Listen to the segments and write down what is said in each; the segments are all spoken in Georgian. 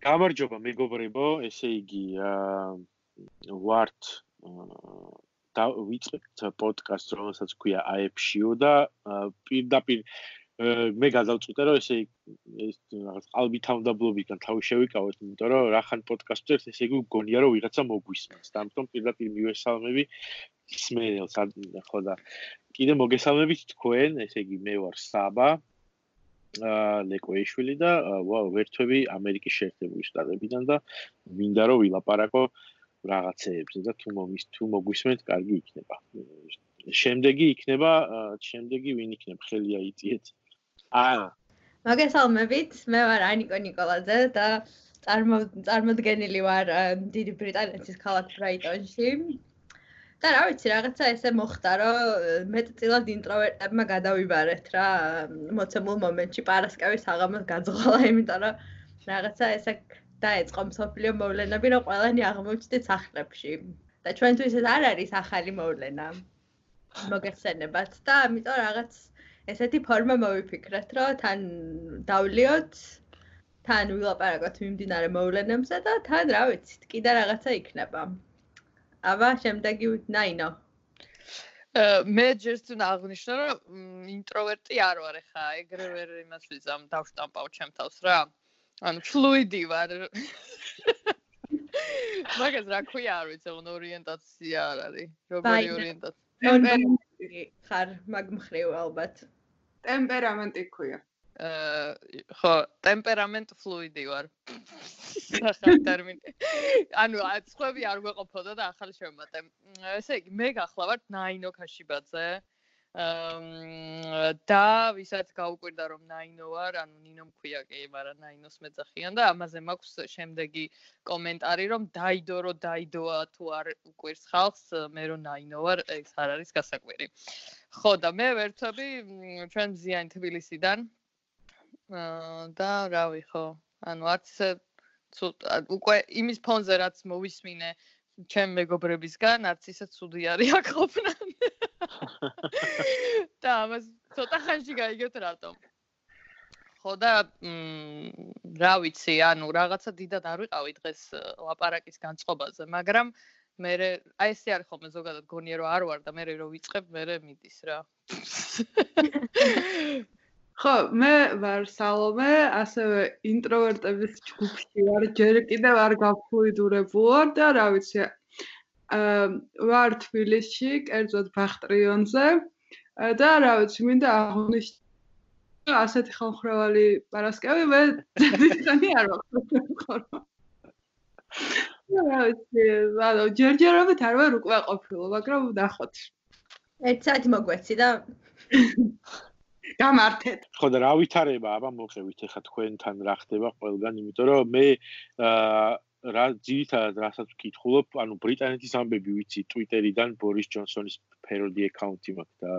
გამარჯობა მეგობრებო, ესე იგი ვართ და ვიწყებთ პოდკასტს, რომელსაც ქვია AFSHIO და პირდაპირ მე გადავწყვიტე რომ ესე ეს რაღაც ყალბი თავდაბლობიდან თავი შევიკავოთ, იმიტომ რომ რახან პოდკასტებს ესე იგი გონია რომ ვიღაცა მოგვისმენს. და ამიტომ პირდაპირ მივესალმები ისმენელს ხო და კიდე მოგესალმებით თქვენ, ესე იგი მე ვარ საბა აა ლეკოიშვილი და ვერთვები ამერიკის შეერთებული შტატებიდან და მინდა რომ ვილაპარაკო რაღაცეებზე და თუ მომის თუ მოგვისმენთ, კარგი იქნება. შემდეგი იქნება, შემდეგი ვინ იქნება, ხელია იწიეთ. აა მოგესალმებით, მე ვარ ანიკო ნიკოლაძე და წარმოდგენილი ვარ დიდი ბრიტანეთის ქალაქ ბრაიტონში. და რა ვიცი, რაღაცა ესე მოხდა, რომ მეტწილად ინტროვერტებმა გადავიბარეთ რა მოცემულ მომენტში პარასკევის აღამოს გაძღოლა, იმიტომ რომ რაღაცა ესე დაეწყო მსოფლიო მოვლენები, რომ ყველანი აღმოჩნდეთ სახლებში. და ჩვენთვის ეს არ არის ახალი მოვლენა. მოგეხსენებათ და ამიტომ რაღაც ესეთი ფორმა მოვიფიქრეთ, რომ თან დავლიოთ თან ვილაპარაკოთ მიმდინარე მოვლენებზე და თან რა ვიცი, კიდე რაღაცა იქნება. აბა შემდეგი ნაინო. მე ჯერს თუ აღნიშნო რომ ინტროვერტი არ ვარ ხა, ეგრე ვერ იმას ვიზამ დავშტამპავ ჩემ თავს რა. ანუ ფლუიდი ვარ. მაგას რა ქვია არ ვიცი, ოღონდ ორიენტაცია არ არის. როგორი ორიენტაცია? ხარ მაგ მხრივ ალბათ. ტემპერამენტი ქვია. აა ხო, ტემპერამენტ ფლუიდი ვარ. ახალ ტერმინი. ანუ აცხვები არ გვეყოფოდა და ახალ შევმატე. ესე იგი, მე გახლავართ ნაინო ქაშიბაძე. და ვისაც გაუკვირდა რომ ნაინო ვარ, ანუ ნინო მქვია კი, მაგრამ ნაინოს მეძახიან და ამაზე მაქვს შემდეგი კომენტარი რომ დაიდო რო დაიდოა თუ არ უკვირს ხალხს, მე რო ნაინო ვარ, ეს არ არის გასაკვირი. ხო და მე ვერთვები ჩვენ ზიან თბილისიდან. და რავი ხო, ანუ არც უკვე იმის ფონზე რაც მოვისმინე ჩემ მეგობრებისგან, არც ისე ცუდი არის აქ ყოფნა. და ამას ცოტა ხანში გაიგებთ რატომ. ხო და მ რა ვიცი, ანუ რაღაცა დიდად არ ვიყავი დღეს ლაპარაკის განწყობაზე, მაგრამ მე აი ესე არის ხოლმე ზოგადად გონია რომ არ ვარ და მე რო ვიწყებ, მე მიდის რა. ხო, მე ვარ სალომე, ასევე ინტროვერტების ჯგუფში ვარ, ჯერ კიდევ არ გაფუიდურებულვარ და რა ვიცი, ვარ თბილისში, კერძოდ ბახტრიონზე და რა ვიცი, მინდა აღნიშნო ასეთი ხალხრევალი პარასკევი მე ძირითადად არ ვაქვს. რა ვიცი, ანუ ჯერჯერობით არ ვარ უკვე ყოფილი, მაგრამ ნახოთ. ერთ საათი მოგვეცი და გამართეთ. ხო და რა ვითარება, აბა მოხევით ახლა თქვენთან რა ხდება ყველგან, იმიტომ რომ მე აა რა ძირითადად რასაც ვკითხულობ, ანუ ბრიტანეთის ამბები ვიცი Twitter-იდან ბორის ჯონსონის ფეროდი აკაუნტი მაქვს და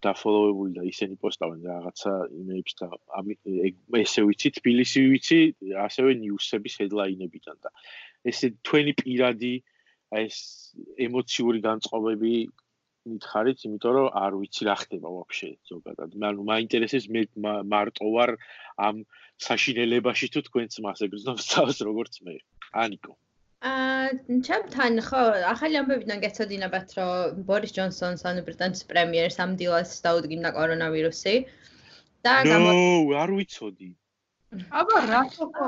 და ფოლოვებული და ისინი პოსტავენ რაღაცა იმეებს და ესე ვიცი თბილისი ვიცი, ასევე ნიუსების ჰედლაინებიდან და ესე თქვენი პირადი ეს ემოციური განწყობები მითხარით, იმიტომ რომ არ ვიცი რა ხდება ვაფშე ზოგადად. მე ანუ მაინტერესებს მე მარტო ვარ ამ საშინელებაში თუ თქვენც მას ეგრეთ სწავს როგორც მე. ანიკო. აა ჩემთან ხო ახალი ამბებიდან გეცოდინებათ რომ ბორის ჯონსონს ანუ ბრიტანეთის პრემიერს ამ დილას დაუდგინდა კორონავირუსი. და გამო არ ვიცოდი. აბა რა თქმა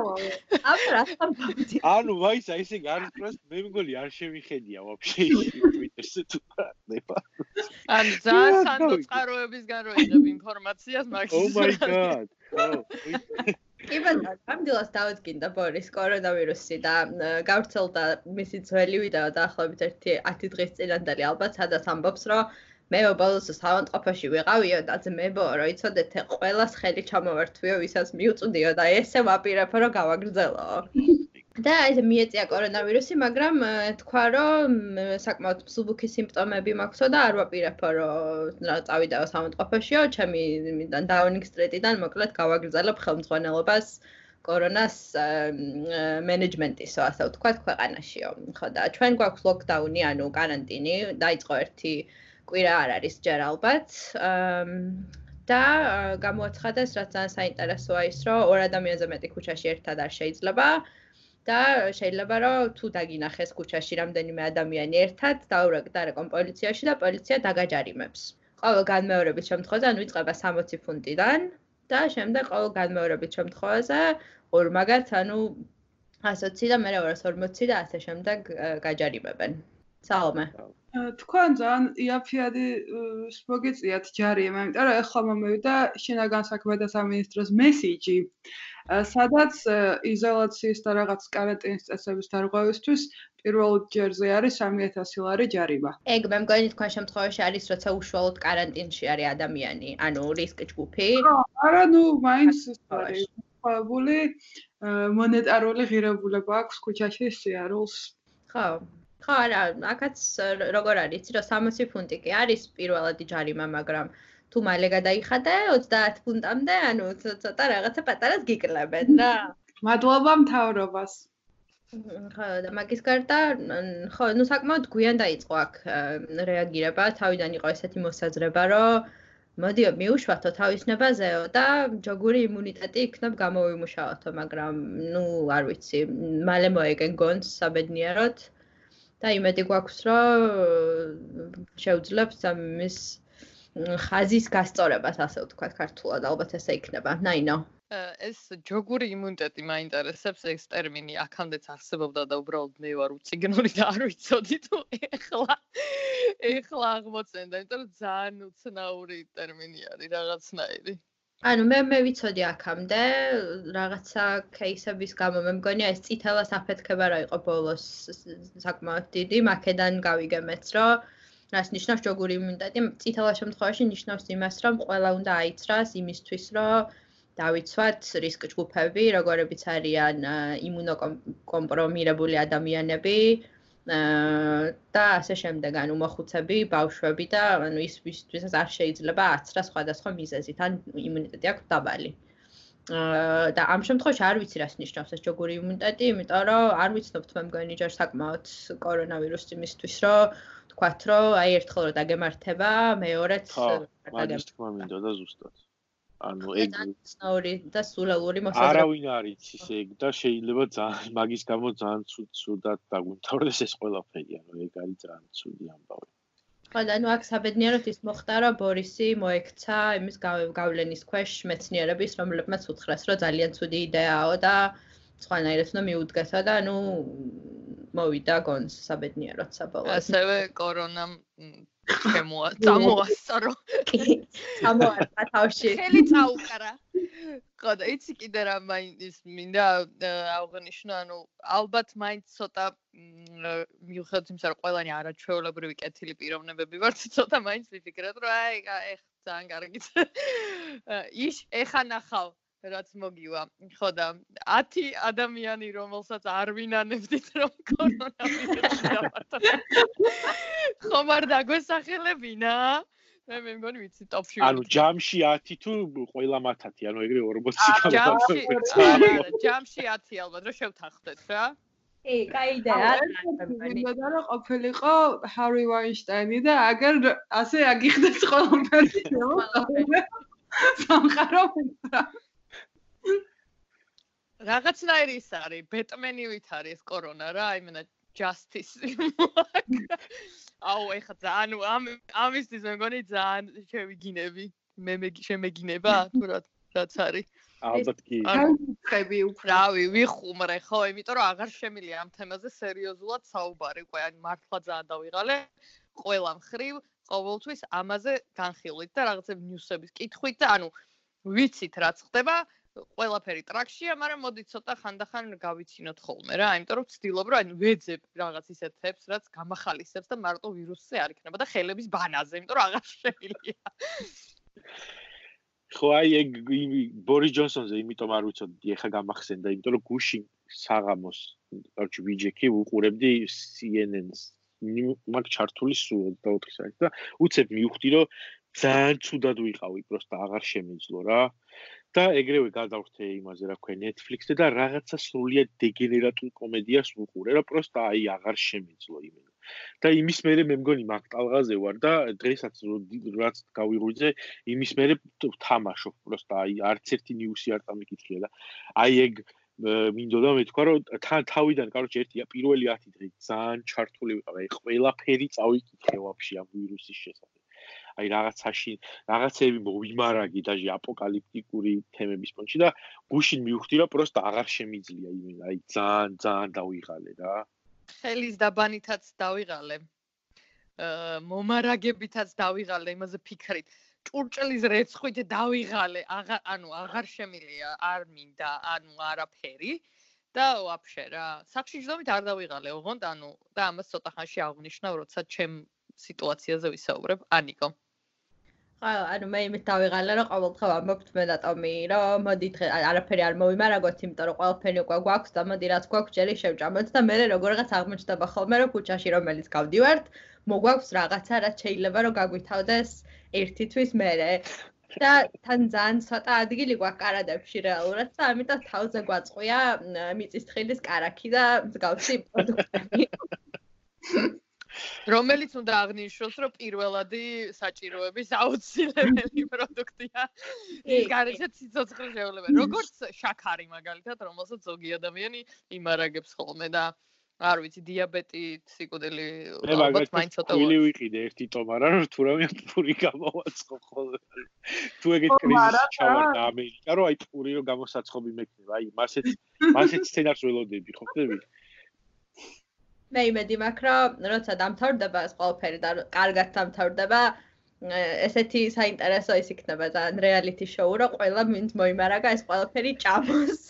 აბა რა თქმა ანუ ვაისა ესე პროს მე მგონი არ შევიხედია ვაფშე თუ ნება ან ძალიან სანდოწყაროებისგან რო იღებ ინფორმაციას მაგის Oh my god. იბანა ამდელას დავედგინდა ბორის კორონავირუსი და გავრცელდა მისი ძველი ვიდეო დაახლოებით 1 დღის წინანდელი ალბათ სადაც ამბობს რომ მე ბოლოს სამონტყოფაში ვიყავიო და ძმებო რა იცოდეთ ყველას ხელი ჩამოვართვიო ვისაც მიუწვდიო და ესე ვაპირებ რომ გავაგრძელო და ეს მიეწია კორონავირუსი მაგრამ თქვა რომ საკმაოდ მსუბუქი სიმპტომები მაქვსო და არ ვაპირებ რომ წავიდაო სამონტყოფაშიო ჩემი იმიდან დაუნინგ სტრიტიდან მოკლედ გავაგრძელებ ხელმძღვანელობას კორონას მენეჯმენტისო ასე ვთქვათ ქვეყანაშიო ხო და ჩვენ გვაქვს ლოკდაუნი ანუ კარანტინი დაიწყო ერთი კვირა არ არის ჯერ ალბათ. და გამოაცხადეს რაც ძალიან საინტერესოა ის რომ ორ ადამიანზე მეტი ქუჩაში ერთად არ შეიძლება და შეიძლება რომ თუ დაგინახეს ქუჩაში რამდენიმე ადამიანი ერთად დაურეკდარეკონ პოლიციაში და პოლიცია დაგაჯარიმებს. ყოველ განმეორების შემთხვევაში ანუ იწყება 60 ფუნტიდან და შემდეგ ყოველ განმეორების შემთხვევაზე ორმაგად ანუ 120 და მე 240 და ასე შემდეგ გაჯარიმებენ. სალომე. თქვენ ძალიან იაფიადი მოგიწიათ ჯარიმა, იმიტომ რომ ეხლა მომევიდა შინაგან საქმეთა სამინისტროს მესიჯი, სადაც იზოლაციის და რაღაც კარანტინის წესების დარღვევისთვის პირველ ჯერზე არის 3000 ლარი ჯარიმა. ეგ მე მგონი თქვენ შემთხვევაში არის როცა უშუალოდ каранტინში არის ადამიანი, ანუ რისკ ჯგუფი. არა, ნუ მაინც ხაბული მონეტარული ღირებულება აქვს ქუჩაში სიარულს. ხო. ხო, არა, აქაც როგორ არის, იცი, რომ 60 ფუნტი კი არის პირველადი ჯარიმა, მაგრამ აა თუ მალე გადაიხადე 30 ფუნტამდე, ანუ ცოტა რაღაცა პატარას გიკლებენ რა. მადლობა მთავრობას. ხო და მაგის გარდა ხო ნუ საკმაოდ გვიან დაიწყო აქ რეაგირება თავიდან იყო ესეთი მოსაზრება რომ მოდიო მიუშვათო თავისნებაზეო და ჯოგური იმუნიტეტი იქნებ გამოვიმუშავათო მაგრამ ნუ არ ვიცი მალე მოეკენ გონს საბედნიეროდ და იმედი გვაქვს რომ შევძლებთ ამის ხაზის გასწორებას, ასე ვთქვათ, ქართულად ალბათ ესე იქნება. ნაინო. ეს ჯოგური იმუნიტეტი მაინტერესებს ეს ტერმინი აქამდეც არსებობდა და უბრალოდ მე ვარ უციგნური და არ ვიცოდი თუ ეხლა ეხლა აღმოცენდა, იმიტომ რომ ძალიან უცნაური ტერმინი არის რაღაცნაირი. ანუ მე მე ვიცოდი აქამდე რაღაცა кейსების გამო მე მგონია ეს წითელას აფეთქება რა იყო ბოლოს საკმაოდ დიდი, მაქედან გავიგე მეც რომ რას ნიშნავს ჯოგური იმუნიტეტი წითელა შემთხვევაში ნიშნავს იმას რომ ყველა უნდა აიცრას იმისთვის რომ დავიცვათ რისკ ჯგუფები როგორებიც არიან იმუნოკომპრომირებული ადამიანები და ასე შემდეგ, ანუ მოხუცები, ბავშვები და ანუ ის ვისაც არ შეიძლება აცრა სხვადასხვა მიზეზით, ან იმუნიტეტი აქვს დაბალი. და ამ შემთხვევაში არ ვიცი რას ნიშნავს ეს ჯოგური იმუნიტეტი, იმიტომ რომ არ ვიცნობ თმე მგონი ჯერ საკმაოდ კორონავირუსი იმისთვის, რომ თქვათ, რომ აი ერთხელ რომ დაგემართება, მეორეც დაგემართება. მაგის თქმა მინდა და ზუსტად. ანუ ეგ ცნაური და სულალური მოსაზრება. არავინ არ იცის ეგ და შეიძლება ძალიან მაგის გამო ძალიან ცუდად დაგვიმთავრდეს ეს ყველაფერი, ანუ ეგ არის ძალიან ცუდი ამბავი. ხო და ნუ აქ საბედნიეროდ ის მოხდა, რომ ბორისი მოექცა იმის გავლენის ქვეშ მეცნიერების, რომლებმაც უთხრეს, რომ ძალიან ცუდი იდეაო და სხვანაირად უნდა მიუდგესა და ნუ მოვიდა გონს საბედნიეროდ საბოლოოდ. ასევე კორონამ შემოა წამოასწრო. კი წამოასწა თავში. ხელი წაუკარა. ხო და იცი კიდე რა მაინც მინდა აღნიშნო ანუ ალბათ მაინც ცოტა მიუხედავად იმისა რომ ყველანი არაჩვეულებრივი კეთილი პიროვნებები ვართ ცოტა მაინც ვიფიქრეთ რომ აი ეხ ძალიან კარგიც ის ეხა ნახავ რაც მოგივა. ხო და 10 ადამიანი რომელსაც არ ვინანებდით რომ კორონავირუსი დამართა. ხომ არ დაგვესახელებინა? მე მე მგონი ვიცი ტოპში. ანუ ჯამში 10 თუ ყველა მათათი, ანუ ეგრე 40 გამოვიდა. ჯამში ჯამში 10 ალბათ რომ შევთანხმდეთ რა. ე, კაი იდეა. მეგონა რომ ყოფილიყო ჰარი ვაინშტაინი და აგერ ასე აგიხდეს ყველაფერი. სამყარო ფიქრა. რაღაცნაირი ის არის, ბეტმენივით არის ეს კორონა რა, აი მენა justice. აუ, ეხა ძალიან ამ ამისთვის მე მგონი ძალიან შევიგინები. მე მე შემეგინება თუ რა რაც არის. ალბათ კი. ხები უკვე. რავი, ვიხუმრე ხო, იმიტომ რომ აღარ შემილია ამ თემაზე სერიოზულად საუბარი, უკვე აი მართლა ძალიან დავიღალე. ყველა მხრივ ყოველთვის ამაზე განხილვით და რაღაცები ნიუსების კითხვით და ანუ ვიცით რაც ხდება, ყველაფერი ტრაქშია, მაგრამ მოდი ცოტა ხანდახან გავიცინოთ ხოლმე რა, იმიტომ რომ ვცდილობ რომ აი ვეძებ რაღაც ისეთ თემს, რაც გამახალისებს და მარტო ვირუსზე არ იქნება და ხელების ბანაზე, იმიტომ რომ აღარ შემილია. ხო აი ეგ ბორის ჯონსონზე იმიტომ არ ვიცოდი, ეხა გამახსენდა, იმიტომ რომ გუში საღამოს, კარჩი ვიჯექი უყურებდი CNN-ს. მაგ ჩართული სულ 24 საათი და უცებ მივხვდი რომ ძალიან ცუდად ვიყავი, პროსტა აღარ შემეძლო რა. და ეგრევე გადავრთე იმაზე, რა ქვია, Netflix-ზე და რაღაცა სრულიად დეგენერატულ კომედიას ვუყურე, რა პროსტა აი აღარ შემეძლო იმენა. და იმის მერე მე მგონი მაგ ტალღაზე ვარ და დღესაც რაც გავიღვიძე იმის მერე თამაშობ პროსტა აი არც ერთი ნიუსი არ წამიკითხია და აი ეგ მინდოდა მეთქვა რომ თავიდან კაროჩე ერთია პირველი 10 დღე ძალიან ჩართული ვიყავ აი ყველაფერი წავიკითხე ვაფშე ამ ვირუსის შესახებ აი რაღაცაში რაღაცები მოვიმარაგი და აპოკალიფტიკური თემების პონჩი და გუშინ მივხვდი რომ პროსტა აღარ შემიძლია იმენ აი ძალიან ძალიან დავიღალე რა ხელის დაბანითაც დავიღალე. მომარაგებითაც დავიღალე იმაზე ფიქრით. ჭურჭლის რეცხვით დავიღალე, აღარ ანუ აღარ შემილია, არ მინდა, ანუ არაფერი. და ვაფშე რა, სახში ჯდომით არ დავიღალე, ოღონდ ანუ და ამას ცოტა ხანში აღნიშნავ, როცა ჩემ სიტუაციაზე ვისაუბრებ. ანიკო. ყველა ანუ მე იმით დავიღალე რომ ყოველდღე ვამბობთ მე და ტომი რომ მოდით არაფერი არ მოვიმარაგოთ იმიტომ რომ ყველაფერი უკვე გვაქვს და მოდი რაც გვაქვს ჯერი შევჭამოთ და მე როგორღაც აღმოჩნდება ხოლმე რომ ქუჩაში რომელიც გავდივართ მოგვაქვს რაღაცა რაც შეიძლება რომ გაგვითავდეს ერთი თვის მერე და თან ძალიან ცოტა ადგილი გვაქვს კარადებში რეალურად და ამიტომ თავზე გვაწყვია მიწის თხილის კარაქი და მსგავსი პროდუქტები. რომელიც უნდა აღნიშნოს, რომ პირველადი საჭიროების აუცილებელი პროდუქტია. ის გარეშე ციცოცხლე შეუძლება. როგორც შაქარი მაგალითად, რომელსაც ზოგი ადამიანი იმარაგებს ხოლმე და არ ვიცი, დიაბეტი, სიკვდილი, ალბათ მაინც ცოტა ვილი ვიყიდე ერთი ტომარა, რომ თუ რამე პური გამოვაცხო ხოლმე. თუ ეგეთ კრიზისი ჩავარდა ამერიკა, რომ აი პური რომ გამოსაცხობი მექნება, აი მასეთ მასეთ სცენარს ველოდები, ხო ხდები? მე იმედი მაქვს რომ როცა დამთავრდება ეს ყველაფერი და კარგად დამთავრდება ესეთი საინტერესო ის იქნება ძალიან რეალიტი შოუ რომ ყველა მინდ მოიმარაგა ეს ყველაფერი ჭამოს.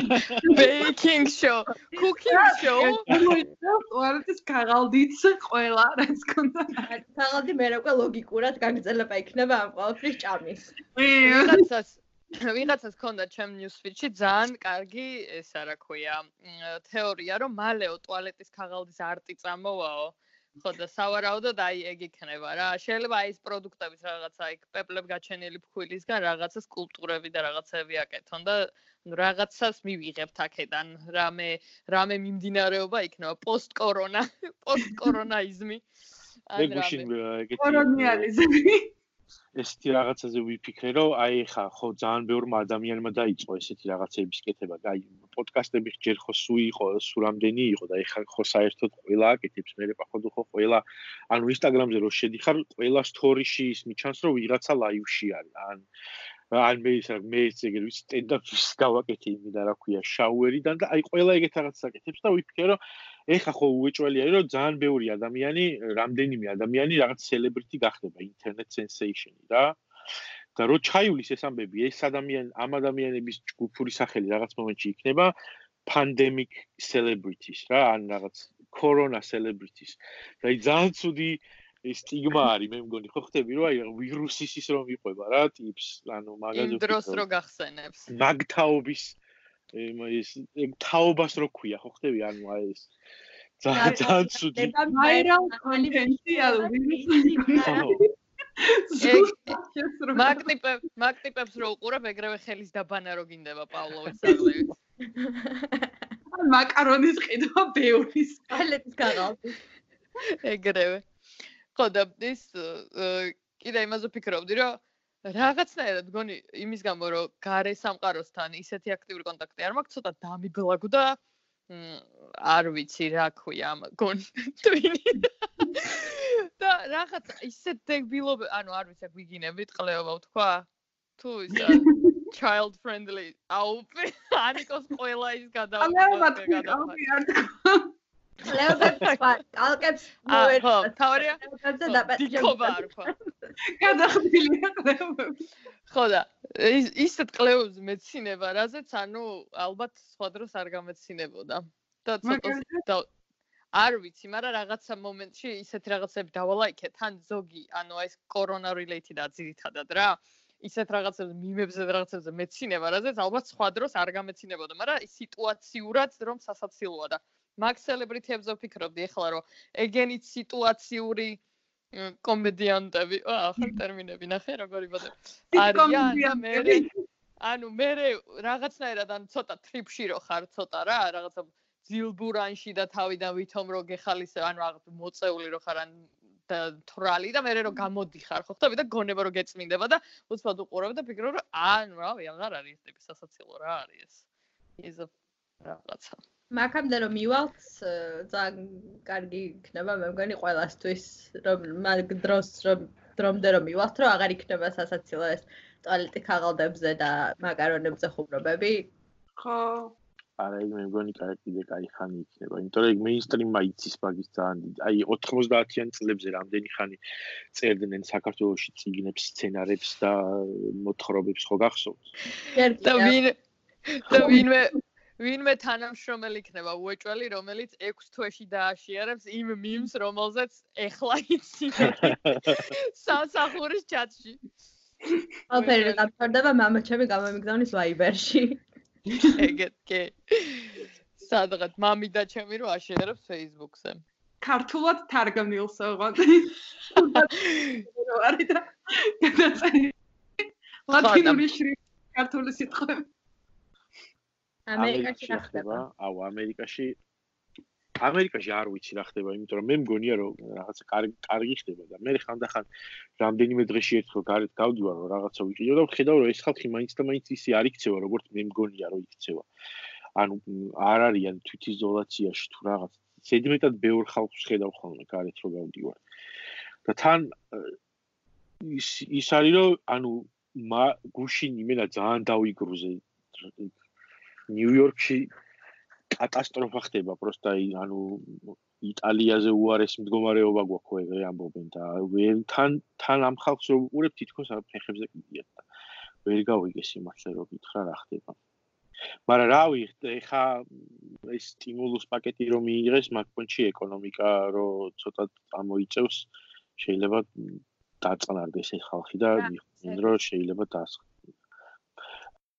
Baking show cooking show? ყველაფერს ქაღალდიც ყველა რაც კონდა ქაღალდი მე რა ლოგიკურად გაგრძელება იქნება ამ ყველაფრის ჭამის. ვიღაცას ვიღაცას ქონდა ჩემ ნიუსფიდში ძალიან კარგი ესა რა ქვია თეორია რომ მალეო ტუალეტის ქაღალდის არტი წამოვაო. ხო და სავარაუდოდ აი ეგ იქნება რა. შეიძლება აი ეს პროდუქტების რაღაცა იქ პეპლებ გაჩენილი ფქვილისგან რაღაცა სკულპტურები და რაღაცები აკეთონ და რაღაცას მივიღებთ აქედან. რამე რამე მიმდინარეობა იქნება. პოსტ კორონა პოსტ კორონაიზმი აი რამე. კორონიალიზმი ესეთი რაღაცაზე ვიფიქრე, რომ აი ხა ხო ძალიან ბევრმა ადამიანმა დაიწყო ესეთი რაღაცების კეთება. აი პოდკასტები ჯერ ხო სუ იყო, სუ რამდენი იყო და ეხა ხო საერთოდ ყველა აკეთებს, მე პახოვ ხო ყველა ანუ ინსტაგრამზე რო შედიხარ, ყველა სტორიში ის მიჩანს, რომ ვიღაცა ლაივში არის. ან ან მე ისე მე ისე ეგრე სტენდაპის გავაკეთე იმედა რა ქვია შაუერიდან და აი ყველა ეგეთ რაღაცას აკეთებს და ვიფიქრე რომ ეხა ხო უეჭველია რომ ძალიან ბევრი ადამიანი რამდენიმე ადამიანი რაღაც სელებრიტი გახდება ინტერნეტ სენსეიშენი რა. და რო ჩაივლის ეს ამბები ეს ადამიანი ამ ადამიანების ჯგუფური სახელი რაღაც მომენტში იქნება პანდემიკ სელებრიტის რა ან რაღაც კორონა სელებრიტის და აი ძალიან ცუდი სტიგმა არის მე მგონი ხო ხტები რომ აი ვირუსის ის რომ იყვება რა ტიპს ანუ მაგაზე დროს. რო გახსენებს. მაგთაობის ის თაობას რო ქვია ხო ხტები ანუ აი ეს ძალიან ცუდი ვაირალ კონტენტი ალ ვირუსი მაგნიპე მაგნიპებს რო უყურებ ეგრევე ხელის დაბანა რო გინდება პავლოვის აღლევით მაკარონის ყიდვა ბევრის ალეთის გაღალდი ეგრევე. ხო და ის კიდე იმაზე ვფიქრობდი რომ რაღაცნაირად გონი იმის გამო რომ გარე სამყაროსთან ისეთი აქტიური კონტაქტი არ მაქვს ცოტა დამიბლაგუ და არ ვიცი რა ქვია ამ გონი twini და რაღაც ისე დეგბილობ ანუ არ ვიცი გვიგინებით ყლეობა ვთქვა თუ ისა child friendly აუ ანიკოს ყველა ის გადავა გადავა ლეობებს ვარ, კალკებს მოერ. ხო, თავარია. ლეობებზე დაპატიჟება არ ხო. გადახდილია ლეობებს. ხო და ის ისეთ კლეობს მეცინება, რაზეც ანუ ალბათ სხვა დროს არ გამეცინებოდა. და ცოტა არ ვიცი, მაგრამ რაღაცა მომენტში ისეთ რაღაცები დავალაიქე, თან ზოგი, ანუ აი ეს კორონა related აზრითადად რა. ისეთ რაღაცებს მიმებზე რაღაცებზე მეცინება, რაზეც ალბათ სხვა დროს არ გამეცინებოდა, მაგრამ სიტუაციურად რომ სასაცილოა და მაგ სელებრიტებზე ვფიქრობდი ახლა რომ ეგენით სიტუაციური კომედიანტები, ახალ ტერმინები ნახე როგორი ბოდე. არიან მე ანუ მე რაღაცნაირად ანუ ცოტა ტრიპში რო ხარ ცოტა რა, რაღაცა ძილბურანში და თავიდან ვითომ რო გეხალისე ანუ რაღაც მოწეული რო ხარ ან და თრალი და მე რო გამოდიხარ ხო? ხტები და გონება რო გეწმინდება და უცბად უყურებ და ფიქრობ რომ ანუ რავი აღარ არის ეს ტიპი სასაცილო რა არის ეს. ის რაღაცა მაგამდე რომ მივალთ ძალიან კარგი იქნება მე მგონი ყველასთვის რომ მაგ დროს რომ დრომდე რომ მივალთ რომ აღარ იქნება სასაცილო ეს ტუალეტი ქაღალდებზე და მაკარონებზე ხუმრობები. ხო. არა მე მგონი კაი კიდე კაი ხანი იქნება იმიტომ რომ მეინსტრიმმა იცის მაგის ძალიან დიდი აი 90-იან წლებზე რამდენი ხანი წერდნენ საქართველოსში ციგნებს სცენარებს და მოთხრობებს ხო გახსოვთ? და ვინ და ვინმე ვინმე თანამშრომელი იქნება უეჭველი რომელიც 6 თვეში დააშიარებს იმ მიმს რომელზეც ეხლა იცი სასახურის ჩატში ოპერა დამთავრდება მამაჩემი გამომიგზავნის ვაიბერში ეგეთ კი. სადღაც მამი და ჩემი რო აშეღებს Facebook-ზე. ქართულად თარგმნილს ოღონდ. არის და გადაწერი. ლათინური შრიფტი ქართული სიტყვები. ამერიკაში რა ხდება? აუ ამერიკაში ამერიკაში არ ვიცი რა ხდება, იმიტომ რომ მე მგონია რომ რაღაცა კარგი კარგი ხდება და მე ხანდახან რამდენიმე დღეში ერთხელ გარეთ გავდივარ რომ რაღაცა ვიყიდო და ვხედავ რომ ეს ხალხი მაინც და მაინც ისე არ იქცევა როგორც მე მგონია რომ იქცევა. ანუ არ არიან თვითიზოლაციაში თუ რაღაც. ზედმეტად ბევრ ხალხს ხედავ ხოლმე გარეთ რომ გავდივარ. და თან ის ის არის რომ ანუ გუშინ იმენა ძალიან დავიგრუზე ნიუ-იორკში კატასტროფა ხდება პროსტა ანუ იტალიაზე უარეს მდგომარეობა გვაქვს ეგ ამბობენ და ვერ თან თან ამ ხალხს რო უყურებ თითქოს არ ფეხებზე კიდია და ვერ გავიგე სიმართლე რო გითხრა რა ხდება. მაგრამ რავი ეხა ეს სტიმულუს პაკეტი რომ მიიღეს მაგპონჩი ეკონომიკა რო ცოტა ამოიწევს შეიძლება დაწყნარდეს ეს ხალხი და მიხვდნენ რომ შეიძლება დაასხ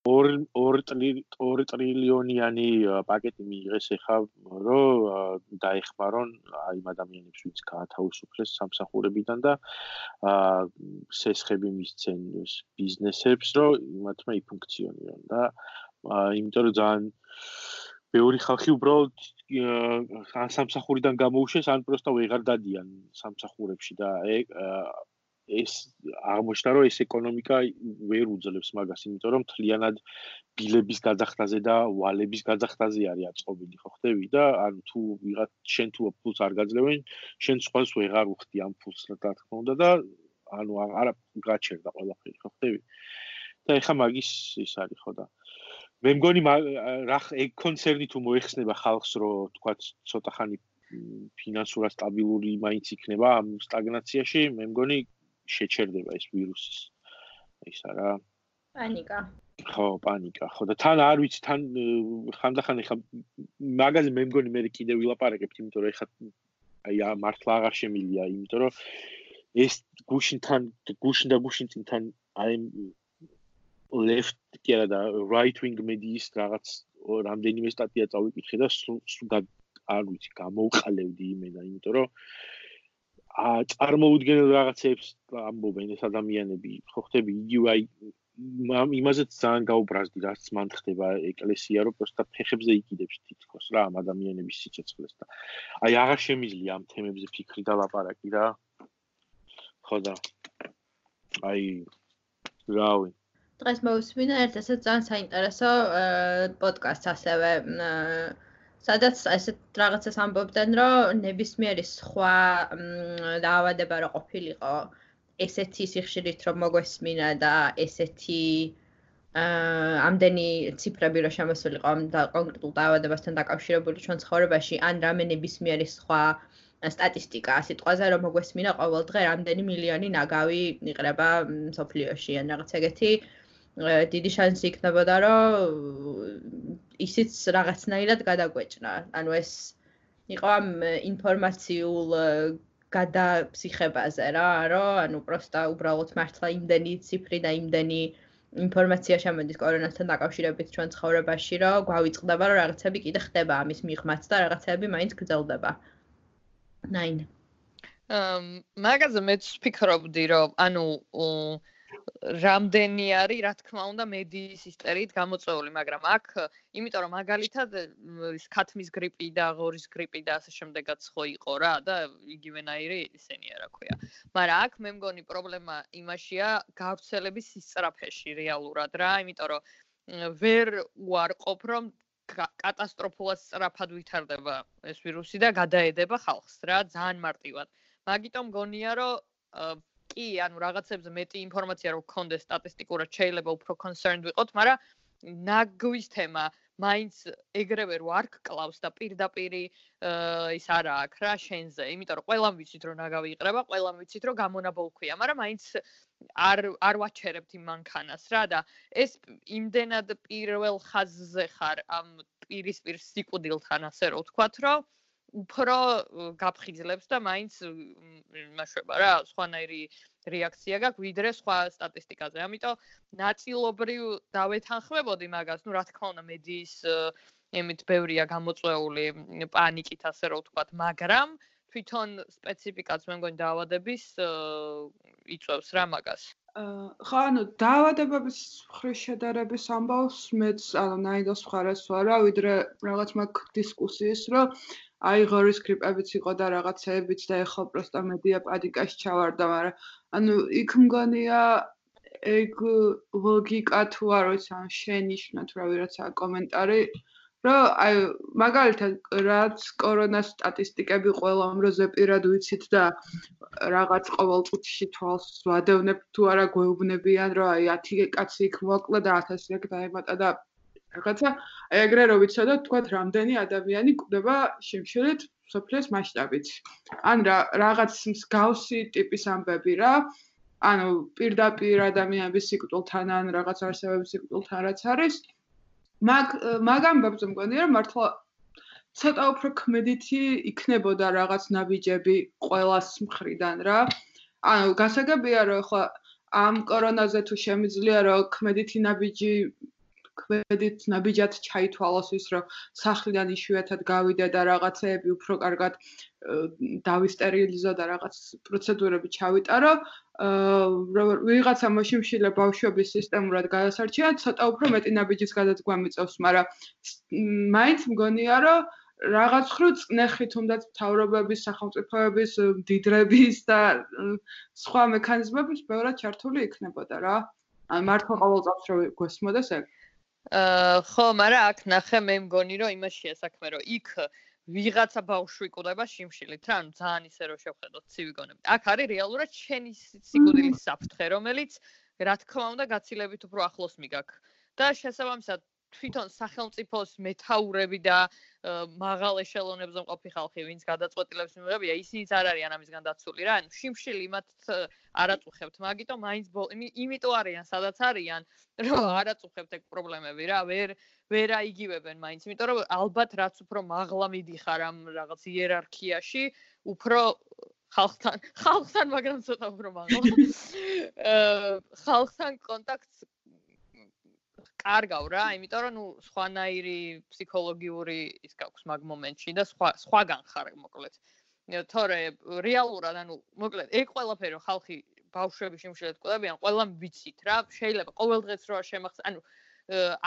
2 2 ტრილიონიანი პაკეტი მიიღეს ახლა რომ დაეხმარონ აი ამ ადამიანებს ვინც გაათავისუფლეს სამსახურებიდან და აა სესხები მისცენ ბიზნესებს რომ იმათმა იფუნქციონირონ და იმიტომ რომ ძალიან ბევრი ხალხი უბრალოდ ან სამსახურიდან გამოუშვეს ან პროსტა ვეღარ დადიან სამსახურებში და ეს აღმოჩნდა რომ ეს ეკონომიკა ვერ უძლებს მაგას, იმიტომ რომ თლიანად ბილების გაძახტაზე და ვალების გაძახტაზე არის აწყობილი, ხო ხდები და ანუ თუ ვიღაც შენ თუ ფულს არ გაძლევენ, შენ სხვას ვეღარ უხდი ამ ფულს რა თქმა უნდა და ანუ არა გაჩერდა ყველაფერი, ხო ხდები? და ეხა მაგის ის არის ხო და მე მგონი რა ეგ კონცერნი თუ მოეხსნება ხალხს რომ თქვა ცოტა ხანი ფინანსურად სტაბილური მაინც იქნება ამ სტაგნაციაში, მე მგონი შეჩერდება ეს ვირუსის. ის არა. პანიკა. ხო პანიკა. ხო და თან არ ვიცი თან ხანდახან ეხა მაგაზე მე მგონი მე კიდე ვილაპარაკებ იმიტომ რომ ეხა აი მართლა აღარ შემილია იმიტომ რომ ეს გუშინთან გუშინ და გუშინთან აი left კერა და right wing medis რაღაც რამდენიმე სტატია წავიკითხე და სულ არ ვიცი გამოვყალევდი იმენა იმიტომ რომ წარმოუდგენელ რაღაცებს ამბობენ ეს ადამიანები. ხო ხტები იგივე აი იმაზეც ძალიან გაუბრაზდი რაც მან ხდება ეკლესია რომ პროსტა ფეხებზე იკიდებს თითქოს რა ამ ადამიანების სიცოცხლეს და აი აღარ შემიძლია ამ თემებზე ფიქრი და ლაპარაკი რა. ხო და აი რავი დღეს მოვსმინა ერთ ესეც ძალიან საინტერესო პოდკასტს ასევე სადაც ესეთ რაღაცას ამბობდნენ, რომ ნებისმიერი სხვა დაავადება რა ყოფილიყო. ესეთი სიხშირით რომ მოგვესმინა და ესეთი აა ამდენი ციფრები რო შემოსულიყო ამ კონკრეტულ დაავადებასთან დაკავშირებული ჩვენ ცხოვრებაში, ან რამე ნებისმიერი სხვა სტატისტიკა სიტყვაზე რომ მოგვესმინა ყოველ დღე რამდენი მილიონი ნაგავი იყრება სოფლიოში ან რაღაც ეგეთი დიდი შანსი იქნებოდა რომ ისიც რაღაცნაირად გადაგვეჭნა. ანუ ეს იყო ამ ინფორმაციულ გადაფსიხებაზე რა, რომ ანუ პროსტა უბრალოდ მართლა იმდენი ციფრი და იმდენი ინფორმაცია შემოდის კორონასთან დაკავშირებით ჩვენ ცხოვრებაში, რომ გვავიწყდება, რომ რაღაცები კიდე ხდება ამის მიღმაც და რაღაცები მაინც გრძელდება. 9. ამ მაგაზე მეც ვფიქრობდი, რომ ანუ რამდენი არის, რა თქმა უნდა, მედიის ისტორიით გამოწვეული, მაგრამ აქ, იმიტომ რომ მაგალითად ის ქათმის გრიპი და ღორის გრიპი და ასე შემდეგაც ხო იყო რა და იგივენაირი ისენია, რა ქვია. მაგრამ აქ მე მგონი პრობლემა იმაშია გავრცელების სისწრაფეში რეალურად რა, იმიტომ რომ ვერ უარყოფ რომ კატასტროფულად სწრაფად ვითარდება ეს ვირუსი და გადაედება ხალხს რა, ძალიან მარტივად. მაგიტომ მგონია რომ კი, ანუ რაღაცებზე მეტი ინფორმაცია რო გქონდეს სტატისტიკურად შეიძლება უფრო concerned ვიყოთ, მაგრამ ნაგვის თემა მაინც ეგრევე რო არ გკლავს და პირდაპირ ის არა აქ რა შენზე, იმიტომ რომ ყველამ ვიცით რომ ნაგავი იყრება, ყველამ ვიცით რომ გამონაბოლქვია, მაგრამ მაინც არ არ ვაჩერებთ იმ მანქანას რა და ეს იმდენად პირველ ხაზზე ხარ ამ პირისპირ სიკვდილთან ასე რო ვთქვათ, რომ უფრო გაფხიზლებს და მაინც იმაშვება რა, სხვანაირი რეაქცია გაქვს ვიდრე სხვა სტატისტიკაზე. ამიტომ ნაწილობრივ დავეთანხმებოდი მაგას, ну, რა თქმა უნდა, მედიის ემით ბევრია გამოწვეული პანიკით, ასე რომ ვთქვათ, მაგრამ თვითონ სპეციფიკაც მე მგონი დაავადების იწევს რა მაგას. ხო, ანუ დაავადებების ხრის შედარების ამბავს მეც ანუ ნაიდოს მხარეს ვარ, ვიდრე რაღაც მაგ დისკუსიის, რომ აი ღორის გრიპებიც იყო და რაღაცეებიც და ეხლა პროსტა მედია პანიკაში ჩავარდა, მაგრამ ანუ იქ მგონია ეგ ლოგიკა თუ არ ვიცი, ან შენიშნა თუ რა ვიღაცა კომენტარი, რომ აი მაგალითად რაც კორონას სტატისტიკები ყველა ამროზე პირად ვიცით და რაღაც ყოველ წუთში თვალს ვადევნებ თუ არა გვეუბნებიან, რომ აი 10 კაცი იქ მოკლა და 1000 ეგ დაემატა და რაღაცა ეგრე რო ვიცოდოთ თქვა რამდენი ადამიანი კვდება შიმშილით სოფლის მასშტაბით. ან რაღაც მსგავსი ტიპის ამბები რა. ანუ პირდაპირ ადამიანების სიკვდილთან ან რაღაც არსებების სიკვდილთან რაც არის. მაგ მაგ ამბებს მგონი რომ მართლა ცოტა უფრო კმედითი იქნებოდა რაღაც ნაბიჯები ყოველას მხრიდან რა. ანუ გასაგებია რომ ხო ამ კორონაზე თუ შემიძლია რომ კმედითი ნაბიჯი ქმედით ნაბიჯად ჩაითვალოს ის რომ სახლიდან იშვიათად გავიდა და რაღაცეები უფრო კარგად დავისტერილიზო და რაღაც პროცედურები ჩავიტარო ვიღაცა მოშიმშილე ბავშვების სისტემურად გადასარჩია ცოტა უფრო მეტი ნაბიჯის გადაწყვეტა მიწევს მაგრამ მაინც მგონია რომ რაღაც ხრო წნეხი თუნდაც თავრობების სახელმწიფოების დიდრების და სხვა მექანიზმების ბევრად ჩართული იქნებოდა რა. ან მართლა ყოველ წელს რო გესმოდეს ეგ ხო, მაგრამ აქ ნახე მე მგონი რომ იმაშია საქმე რომ იქ ვიღაცა ბავშვი ყודם შიმშილით რა, ანუ ძალიან ისე რომ შევხედოთ ცივიგონები. აქ არის რეალურად შენი სიკვდილის საფრთხე, რომელიც რა თქმა უნდა გაცილებით უფრო ახლოს მიგაქ. და შესაბამისად თვითონ სახელმწიფოს მეთაურები და მაღალ ეშელონებზე მყოფი ხალხი, ვინც გადაწყვეტილებს მიიღებია, ისინიც არ არიან ამისგან დაცული რა. ანუ შიმშილი მათ არაწუხებთ, მაგიტომ მაინც იმიტომ არიან, სადაც არიან, რომ არაწუხებთ ეგ პრობლემები რა. ვერ ვერ აიგივებენ მაინც, იმიტომ რომ ალბათ რაც უფრო მაღლა მიდიხარ ამ რაღაც იერარქიაში, უფრო ხალხთან, ხალხთან, მაგრამ ცოტა უფრო მაღლა. აა ხალხთან კონტაქტს კარგავ რა, იმიტომ რომ ნუ სხვანაირი ფსიქოლოგიური ის გაქვს მაგ მომენტში და სხვა სხვაგან ხარ მოკლედ. თორე რეალურად ანუ მოკლედ ეგ ყველაფერი ხალხი ბავშვები შემშელეთ კვდებიან, ყველამ ვიცით რა, შეიძლება ყოველ დღეს რო არ შემახსენ, ანუ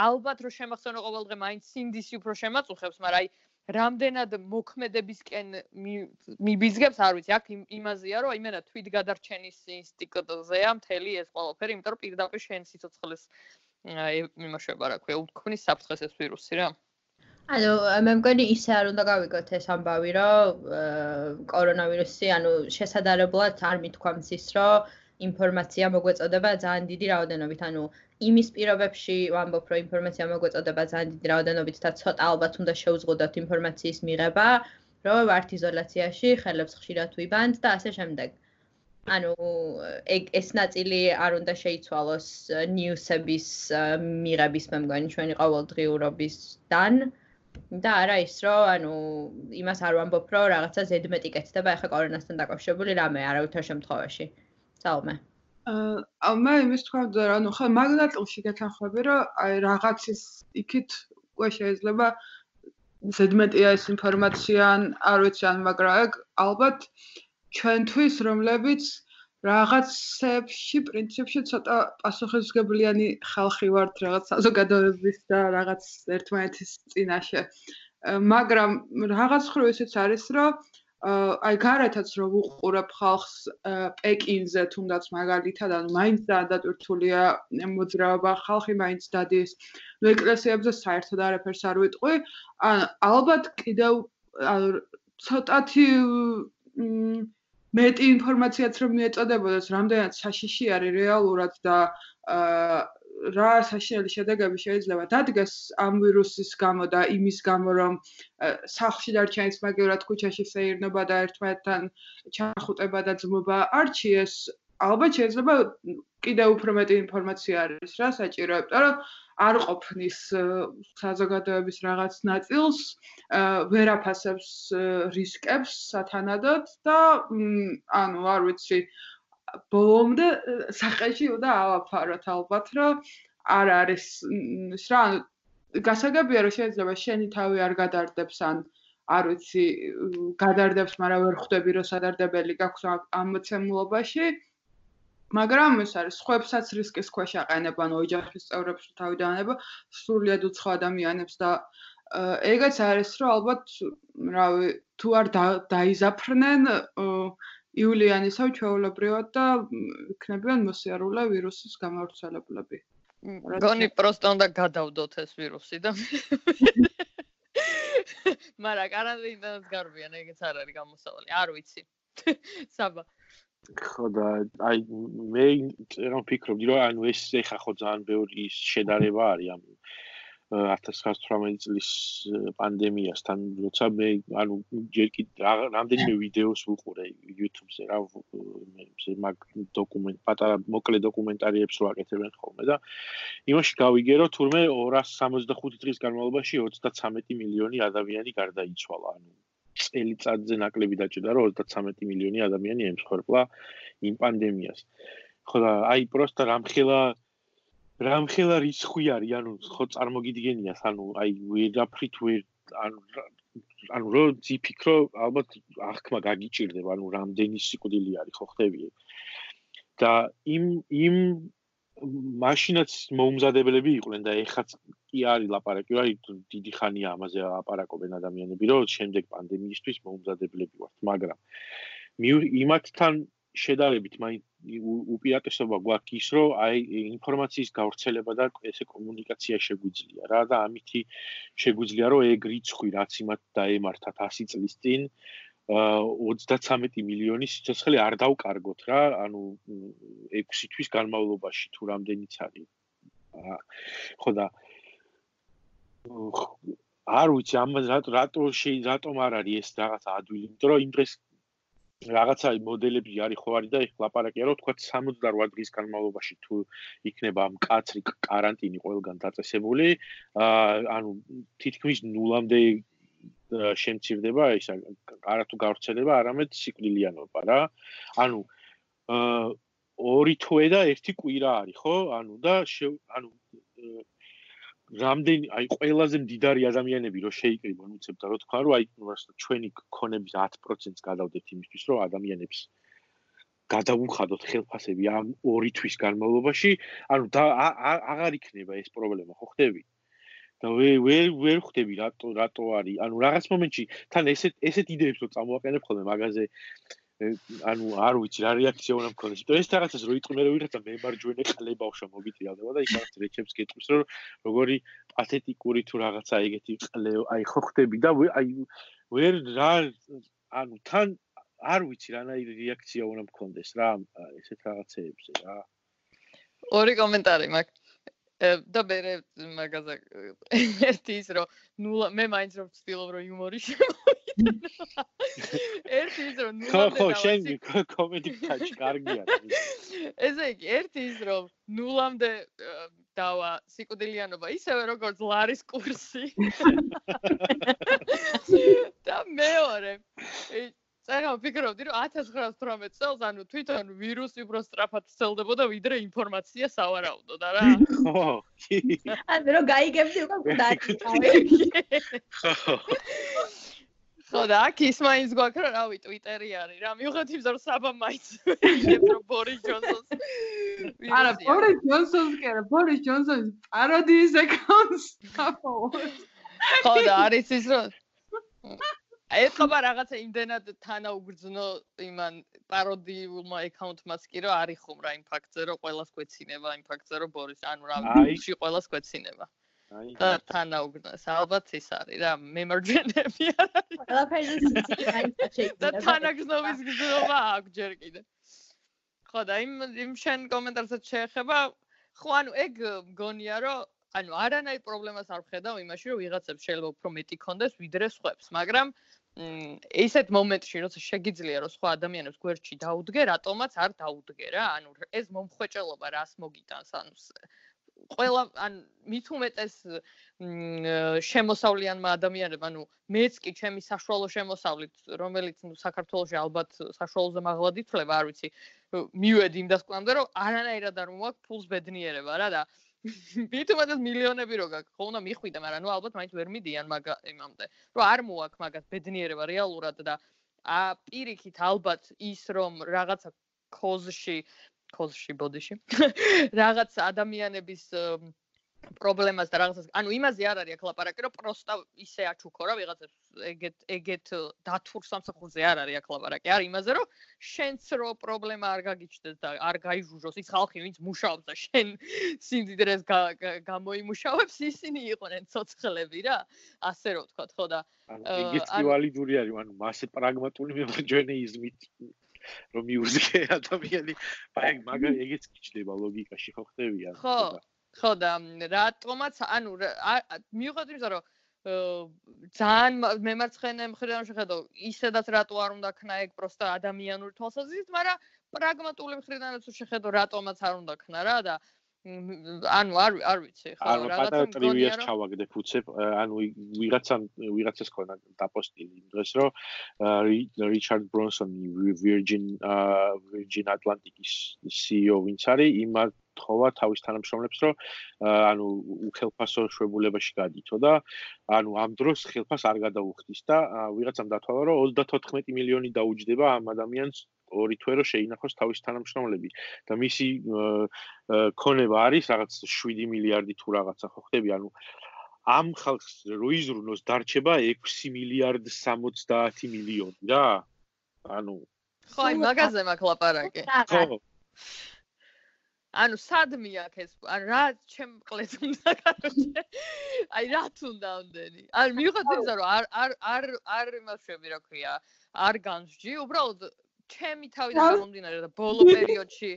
ალბათ რო შემახსენო ყოველ დღე მაინც სინდისი უფრო შემაწუხებს, მაგრამ აი რამდენად მოქმედებისკენ მიბიზგებს, არ ვიცი, აქ იმაზეა, რომ იმენა თვით გადარჩენის ინსტინქტზეა მთელი ეს ყველაფერი, იმიტომ რომ პირდაპირ შენ სიცოცხლის იმაშება რა ქვია, უთქვნის საფრთხეს ეს ვირუსი რა. ანუ მე მგონი ისე არ უნდა გავიგოთ ეს ამბავი, რომ კორონავირუსი, ანუ შესაძლებლად არ მithქვამს ის, რომ ინფორმაცია მოგვეწოდება ძალიან დიდი რაოდენობით, ანუ იმის პირობებში ვამბობ, რომ ინფორმაცია მოგვეწოდება ძალიან დიდი რაოდენობით და ცოტა ალბათ უნდა შეუზღუდოთ ინფორმაციის მიღება, რომ ვართ იზოლაციაში, ხელებს ხშირად ვიბანთ და ასე შემდეგ. ანუ ეს ნაწილი არ უნდა შეიცვალოს ნიუსების მიღების მე მგონი ჩვენი ყოველდღიურობისგან და არა ის რომ ანუ იმას არ ვამბობ რომ რაღაცა ზედმეტი კეთდება ახლა კორონასთან დაკავშირებული რამე არავითარ შემთხვევაში. საომე. აა მე იმის თქვა და ანუ ხა მაგნატილში გეთანხმები რომ აი რაღაცის იქით უკვე შეიძლება ზედმეტია ეს ინფორმაცია ან არ ვიცი ან მაგრამ ალბათ ჩვენთვის რომლებიც რაღაცებში პრინციპში ცოტა პასუხისგებლიანი ხალხი ვართ რაღაც საზოგადოების და რაღაც ერთმანეთის წინაშე. მაგრამ რაღაც ხრო ისიც არის, რომ აი გარეთაც რო ვუყურებ ხალხს პეკინზე თუნდაც მაგალითად ანუ მაინც დაადატვირთულია მოძრაობა ხალხი მაინც დადის ნუ ეკლესიებზე საერთოდ არაფერს არ ვიტყვი ან ალბათ კიდევ ცოტათი მეტი ინფორმაციაც რომ მიეწოდებოდეს, რამდენად საშიში არის რეალურად და რა საშიელი შედეგები შეიძლება დადგეს ამ ვირუსის გამო და იმის გამო რომ სახლში დარჩენის მაგერად ქუჩაში შეირნობა და ერთმანეთთან ჩახუტება და ძმობა არჩიეს ალბათ შეიძლება კიდევ უფრო მეტი ინფორმაცია არის რა საჭირო, იმიტომ რომ არ ყოფნის საზოგადოების რაღაც ნაწილს, ვერაფასებს რისკებს სათანადოდ და ანუ არ ვიცი ბოლომდე სახეში უნდა ავაფაროთ ალბათ, რომ არ არის ის რა ანუ გასაგებია რომ შეიძლება შენი თავი არ გადარდებს ან არ ვიცი გადარდებს, მაგრამ ვერ ხვდები რომ სადარდებელი გაქვს ამ მოცემულობაში. მაგრამ ეს არის ხვებსაც რისკის ქვეშ აყენება, ანუ ოჯახის წევრებს თავი დაანება სრულიად უცხო ადამიანებს და ეგეც არის, რომ ალბათ, რავი, თუ არ დაიზაფრნენ იულიანისა ჩვეულებრივად და იქნებიან მოსიარულე ვირუსის გამავრცელებლები. გონი პროსტო უნდა გადავდოთ ეს ვირუსი და მაგრამ კარანტინას გარბიან, ეგეც არ არის გამოსავალი. არ ვიცი. საბა. ხო და აი მე რა ვფიქრობდი რომ ანუ ეს ეხა ხო ძალიან ბევრი შედარება არის ამ 1918 წლის პანდემიასთან. როცა მე ანუ ჯერ კიდე რამდენიმე ვიდეოს ვუყურე YouTube-ზე რა მე მაგ დოკუმენტ პატარა მოკლე დოკუმენტარიებს რო აკეთებენ ხოლმე და იმაში გავიგე რომ თურმე 265 დღის განმავლობაში 33 მილიონი ადამიანი გარდაიცვალა ანუ წელიწადზე ნაკლები დაჭირდა რომ 33 მილიონი ადამიანი ემსხვერპლა იმ პანდემიას. ხო და აი პროსტა რამხელა რამხელა რისხვი არის, ანუ ხო წარმოგიდგენია, ანუ აი ვერაფრით ვერ ანუ ანუ რო ძიფიქრო ალბათ აღქმა გაგიჭirdება, ანუ რამდენი სიკვდილი არის, ხო ხდები? და იმ იმ მაშინაც მოუმზადებლები იყვნენ და ეხაც კი არის ლაპარაკი, რა დიდი ხანია ამაზე აპარაკობენ ადამიანები, რომ შემდეგ პანდემიისთვის მოუმზადებლები ვართ, მაგრამ იმათთან შედარებით მაინც უპირატესობა გვაქვს ის, რომ აი ინფორმაციის გავრცელება და ესე კომუნიკაცია შეგვიძლია. რა და ამითი შეგვიძლია რომ ეგ რიცხვი რაც იმათ დაემართათ 100 წლის წინ 33 მილიონი სიცოცხლე არ დავკარგოთ რა, ანუ 6 თვის განმავლობაში თუ რამდენიც არის. ხო და არ ვიცი ამ რატო შეი რატომ არ არის ეს რაღაც ადვილი, იმიტომ რომ იმ დღეს რაღაცა მოდელები არის ხო არის და ეხლა ლაპარაკია რომ თქვა 68 დღის განმავლობაში თუ იქნება მკაცრი каранტინი ყველგან დაწესებული, აა ანუ თითქმის ნულამდე შემცირდება ის არა თუ გავრცელება, არამედ სიკვდილიანობა რა. ანუ აა ორი თვე და ერთი კვირა არის, ხო? ანუ და ანუ რამდენი აი ყველაზე მდიდარი ადამიანები რო შეიკრიბონ, უცებ და რო თქვა რომ აი ჩვენი ქონების 10%-ს გადავდეთ იმისთვის, რომ ადამიანებს გადავუხადოთ ხელფასები ამ ორი თვის განმავლობაში, ანუ აღარ იქნება ეს პრობლემა, ხო ხდები? და ვე ვე ვერ ხვდები რატო რატო არის? ანუ რაღაც მომენტში თან ესეთ ესეთ იდეებს რო წამოაყენებ ხოლმე მაგაზე ანუ არ ვიცი რა რეაქცია უნდა მქონდეს. იმიტომ ეს რაღაცას რო იტყვი მე რო ვიღაცა მემარჯვენე ყლე ბავშვა მოგიწიალდება და ის რაღაც რეჩებს გეტყვის რომ როგორი პათეტიკური თუ რაღაცა ეგეთი ყლე აი ხო ხვდები და აი ვერ რა ანუ თან არ ვიცი რანაირი რეაქცია უნდა მქონდეს რა ესეთ რაღაცეებზე რა. ორი კომენტარი მაქვს და მე მაგაზე ერთი ის რომ ნულა მე მაინც რომ ვცდილობ რომ იუმორი შემოვიდა. ერთი ის რომ ნულა ხო ხო შენ კომედი ფაჩ კარგია ესე იგი ერთი ის რომ ნულამდე დავა სიკვდილიანობა ისევე როგორც ლარის კურსი. და მეორე წერა ვფიქრობდი რომ 1918 წელს ანუ თვითონ ვირუსი უფრო სწრაფად ცელდებოდა ვიდრე ინფორმაცია სავარაუდო და რა. ხო ანუ რომ გაიგებდი უკვე დაიწყე ხო ხო და აქ ის მაინც გვაქვს რა რავი ტვიტერი არის. რა მივიღეთ იმ ზარ საბა მაინც შეიძლება რომ ბორის ჯონსონს. არა ბორის ჯონსონს კი არა ბორის ჯონსონის პაროდიის აკაუნტს აფოლოს ხო და არის ის რომ ეთქობა რაღაცა იმდენად თანაუგრძნო იმან პაროდიულმა აკაუნტმაც კი რომ არის ხომ რა იმ ფაქტზე რომ ყოველას გვეცინება იმ ფაქტზე რომ ბორის ანუ რა ვიცი ყოველას გვეცინება. აი. და თანაუგრძნოს ალბათ ის არის რა მემარჯვენები არის. ყველაფერზე და თანაგრძნობის გზნობა აქვს ჯერ კიდე. ხო და იმ იმ შენ კომენტარსაც შეეხება ხო ანუ ეგ მგონია რომ ანუ არანაირ პრობლემას არ ვხედავ იმაში რომ ვიღაცებს შეიძლება უფრო მეტი კონდეს ვიდრე სხვებს მაგრამ ესეთ მომენტში როცა შეგიძლია რომ სხვა ადამიანებს გვერდში დაუდგე რატომაც არ დაუდგე რა ანუ ეს მომხვეჭელობა რას მოგიტანს? ანუ ყველა ან მით უმეტეს შემოსავლიანმა ადამიანებმა, ანუ მეც კი ჩემი საშუალო შემოსავლით, რომელიც ნუ საქართველოში ალბათ საშუალოზე მაღლად ითვლება, არ ვიცი, მივედი იმ დასკვნამდე, რომ არანაირად არ მოაქვს ფულს ბედნიერება რა და მით უმეტეს მილიონები რო გაქვს, ხო უნდა მიხვიდე, მაგრამ ნუ ალბათ მაინც ვერ მიდიან მაგ იმამდე, რომ არ მოაქვს მაგას ბედნიერება რეალურად და ა პირიქით ალბათ ის რომ რაღაცა კოზში კოზში ბოდიში რაღაც ადამიანების პრობლემას და რაღაცას. ანუ იმაზე არ არის აქ ლაპარაკი რომ პროსტა ისე აჩუქო რა ვიღაცებს ეგეთ ეგეთ დათურ სამსახურზე არ არის აქ ლაპარაკი. არის იმაზე რომ შენც რო პრობლემა არ გაგიჩნდეს და არ გაიჟუჟოს ის ხალხი ვინც მუშაობს და შენ სიმდიდრეს გამოიმუშავებს ისინი იყვნენ ცოცხლები რა. ასე რომ ვთქვა ხო და ანუ ეგეთი ვალიდური არის ანუ მასე პრაგმატული მემარჯვენეიზმით რომ მიუძღე ადამიანი. აი მაგა ეგეც გიჩდება ლოგიკაში ხო ხდებიან? ხო ხო და რატომაც ანუ მიუხედავად იმისა რომ ძალიან მემარცხენე მხრიდან შეხედო ისედაც რატო არ უნდა ქნა ეგ პროსტა ადამიანური თვალსაზრისით მაგრამ პრაგმატული მხრიდანაც შეხედო რატომაც არ უნდა ქნა რა და ანუ არ არ ვიცი ხო რაღაცა ტრივიას ჩავაგდებ უცებ ანუ ვიღაცამ ვიღაცას ქონა დაპოსტილი იმ დღეს რომ რიჩარდ ბრონსონი ვირჯინ ვირჯინ ატლანტიკის CEO ვინც არის იმა თხოვა თავის თანამშრომლებს რომ ანუ უხელფასო შვებულებაში გადითო და ანუ ამ დროს ხელფას არ გადაუხდის და ვიღაცამ დათვალა რომ 34 მილიონი დაუჯდება ამ ადამიანს ორი თვე რომ შეინახოს თავის თანამშრომლები. და მისი ქონება არის რაღაც 7 მილიარდი თუ რაღაცა ხო ხდები ანუ ამ ხალხს როიზრუნოს დარჩება 6 მილიარდ 70 მილიონი რა. ანუ ხო აი მაგაზე მაქვს ლაპარაკი. ხო ანუ სადმე აქ ეს ან რა ჩემ ყლეთ უნდა კაროჩე აი რა თუნდა ამდენი? ან მიიღოთ ის რომ არ არ არ არ იმაშვები რა ქვია არ განსჯი უბრალოდ ჩემი თავიდან გამომდინარე და ბოლო პერიოდში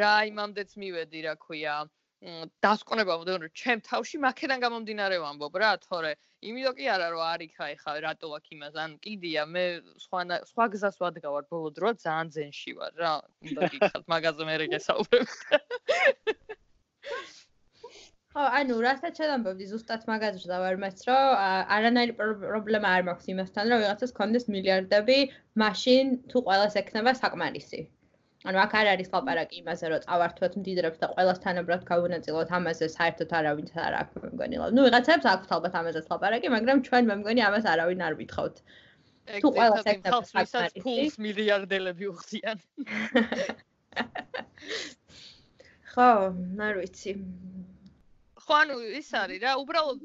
რა იმამდეც მივედი რა ქვია. დასკონება მომდენ რომ ჩემ თავში მაქედან გამომდინარე ვამბობ რა თორე იმიტომ კი არა რომ არის ხა ეხა რატო აქ იმას ან კიდია მე სხვა სხვა გზას ვადგავარ ბოლო დრო ძალიან ძენში ვარ რა უნდა გიქხათ მაგაზე მე რეგესაუბრებ ხო, ანუ რასაც შედამბობდი ზუსტად მაგაზე და ვარ მეც რომ არანაირი პრობლემა არ მაქვს იმასთან რომ ვიღაცას კონდეს მილიარდები, მაშინ თუ ყოველას ექნება საკმარისი. ანუ აქ არ არის ლაპარაკი იმაზე რომ წავართვათ მდიდრებს და ყოველას თანაბრად გავუნაწილოთ ამაზე საერთოდ არავინ არ აქვს მე მგონი. ნუ ვიღაცებს აქვს ალბათ ამაზე ლაპარაკი, მაგრამ ჩვენ მე მგონი ამას არავინ არ ვითხოვთ. თუ ყოველას ექნება საკმარისი. ფულს მილიარდელები უხდიან. ხო, არ ვიცი. ხო ანუ ის არის რა უბრალოდ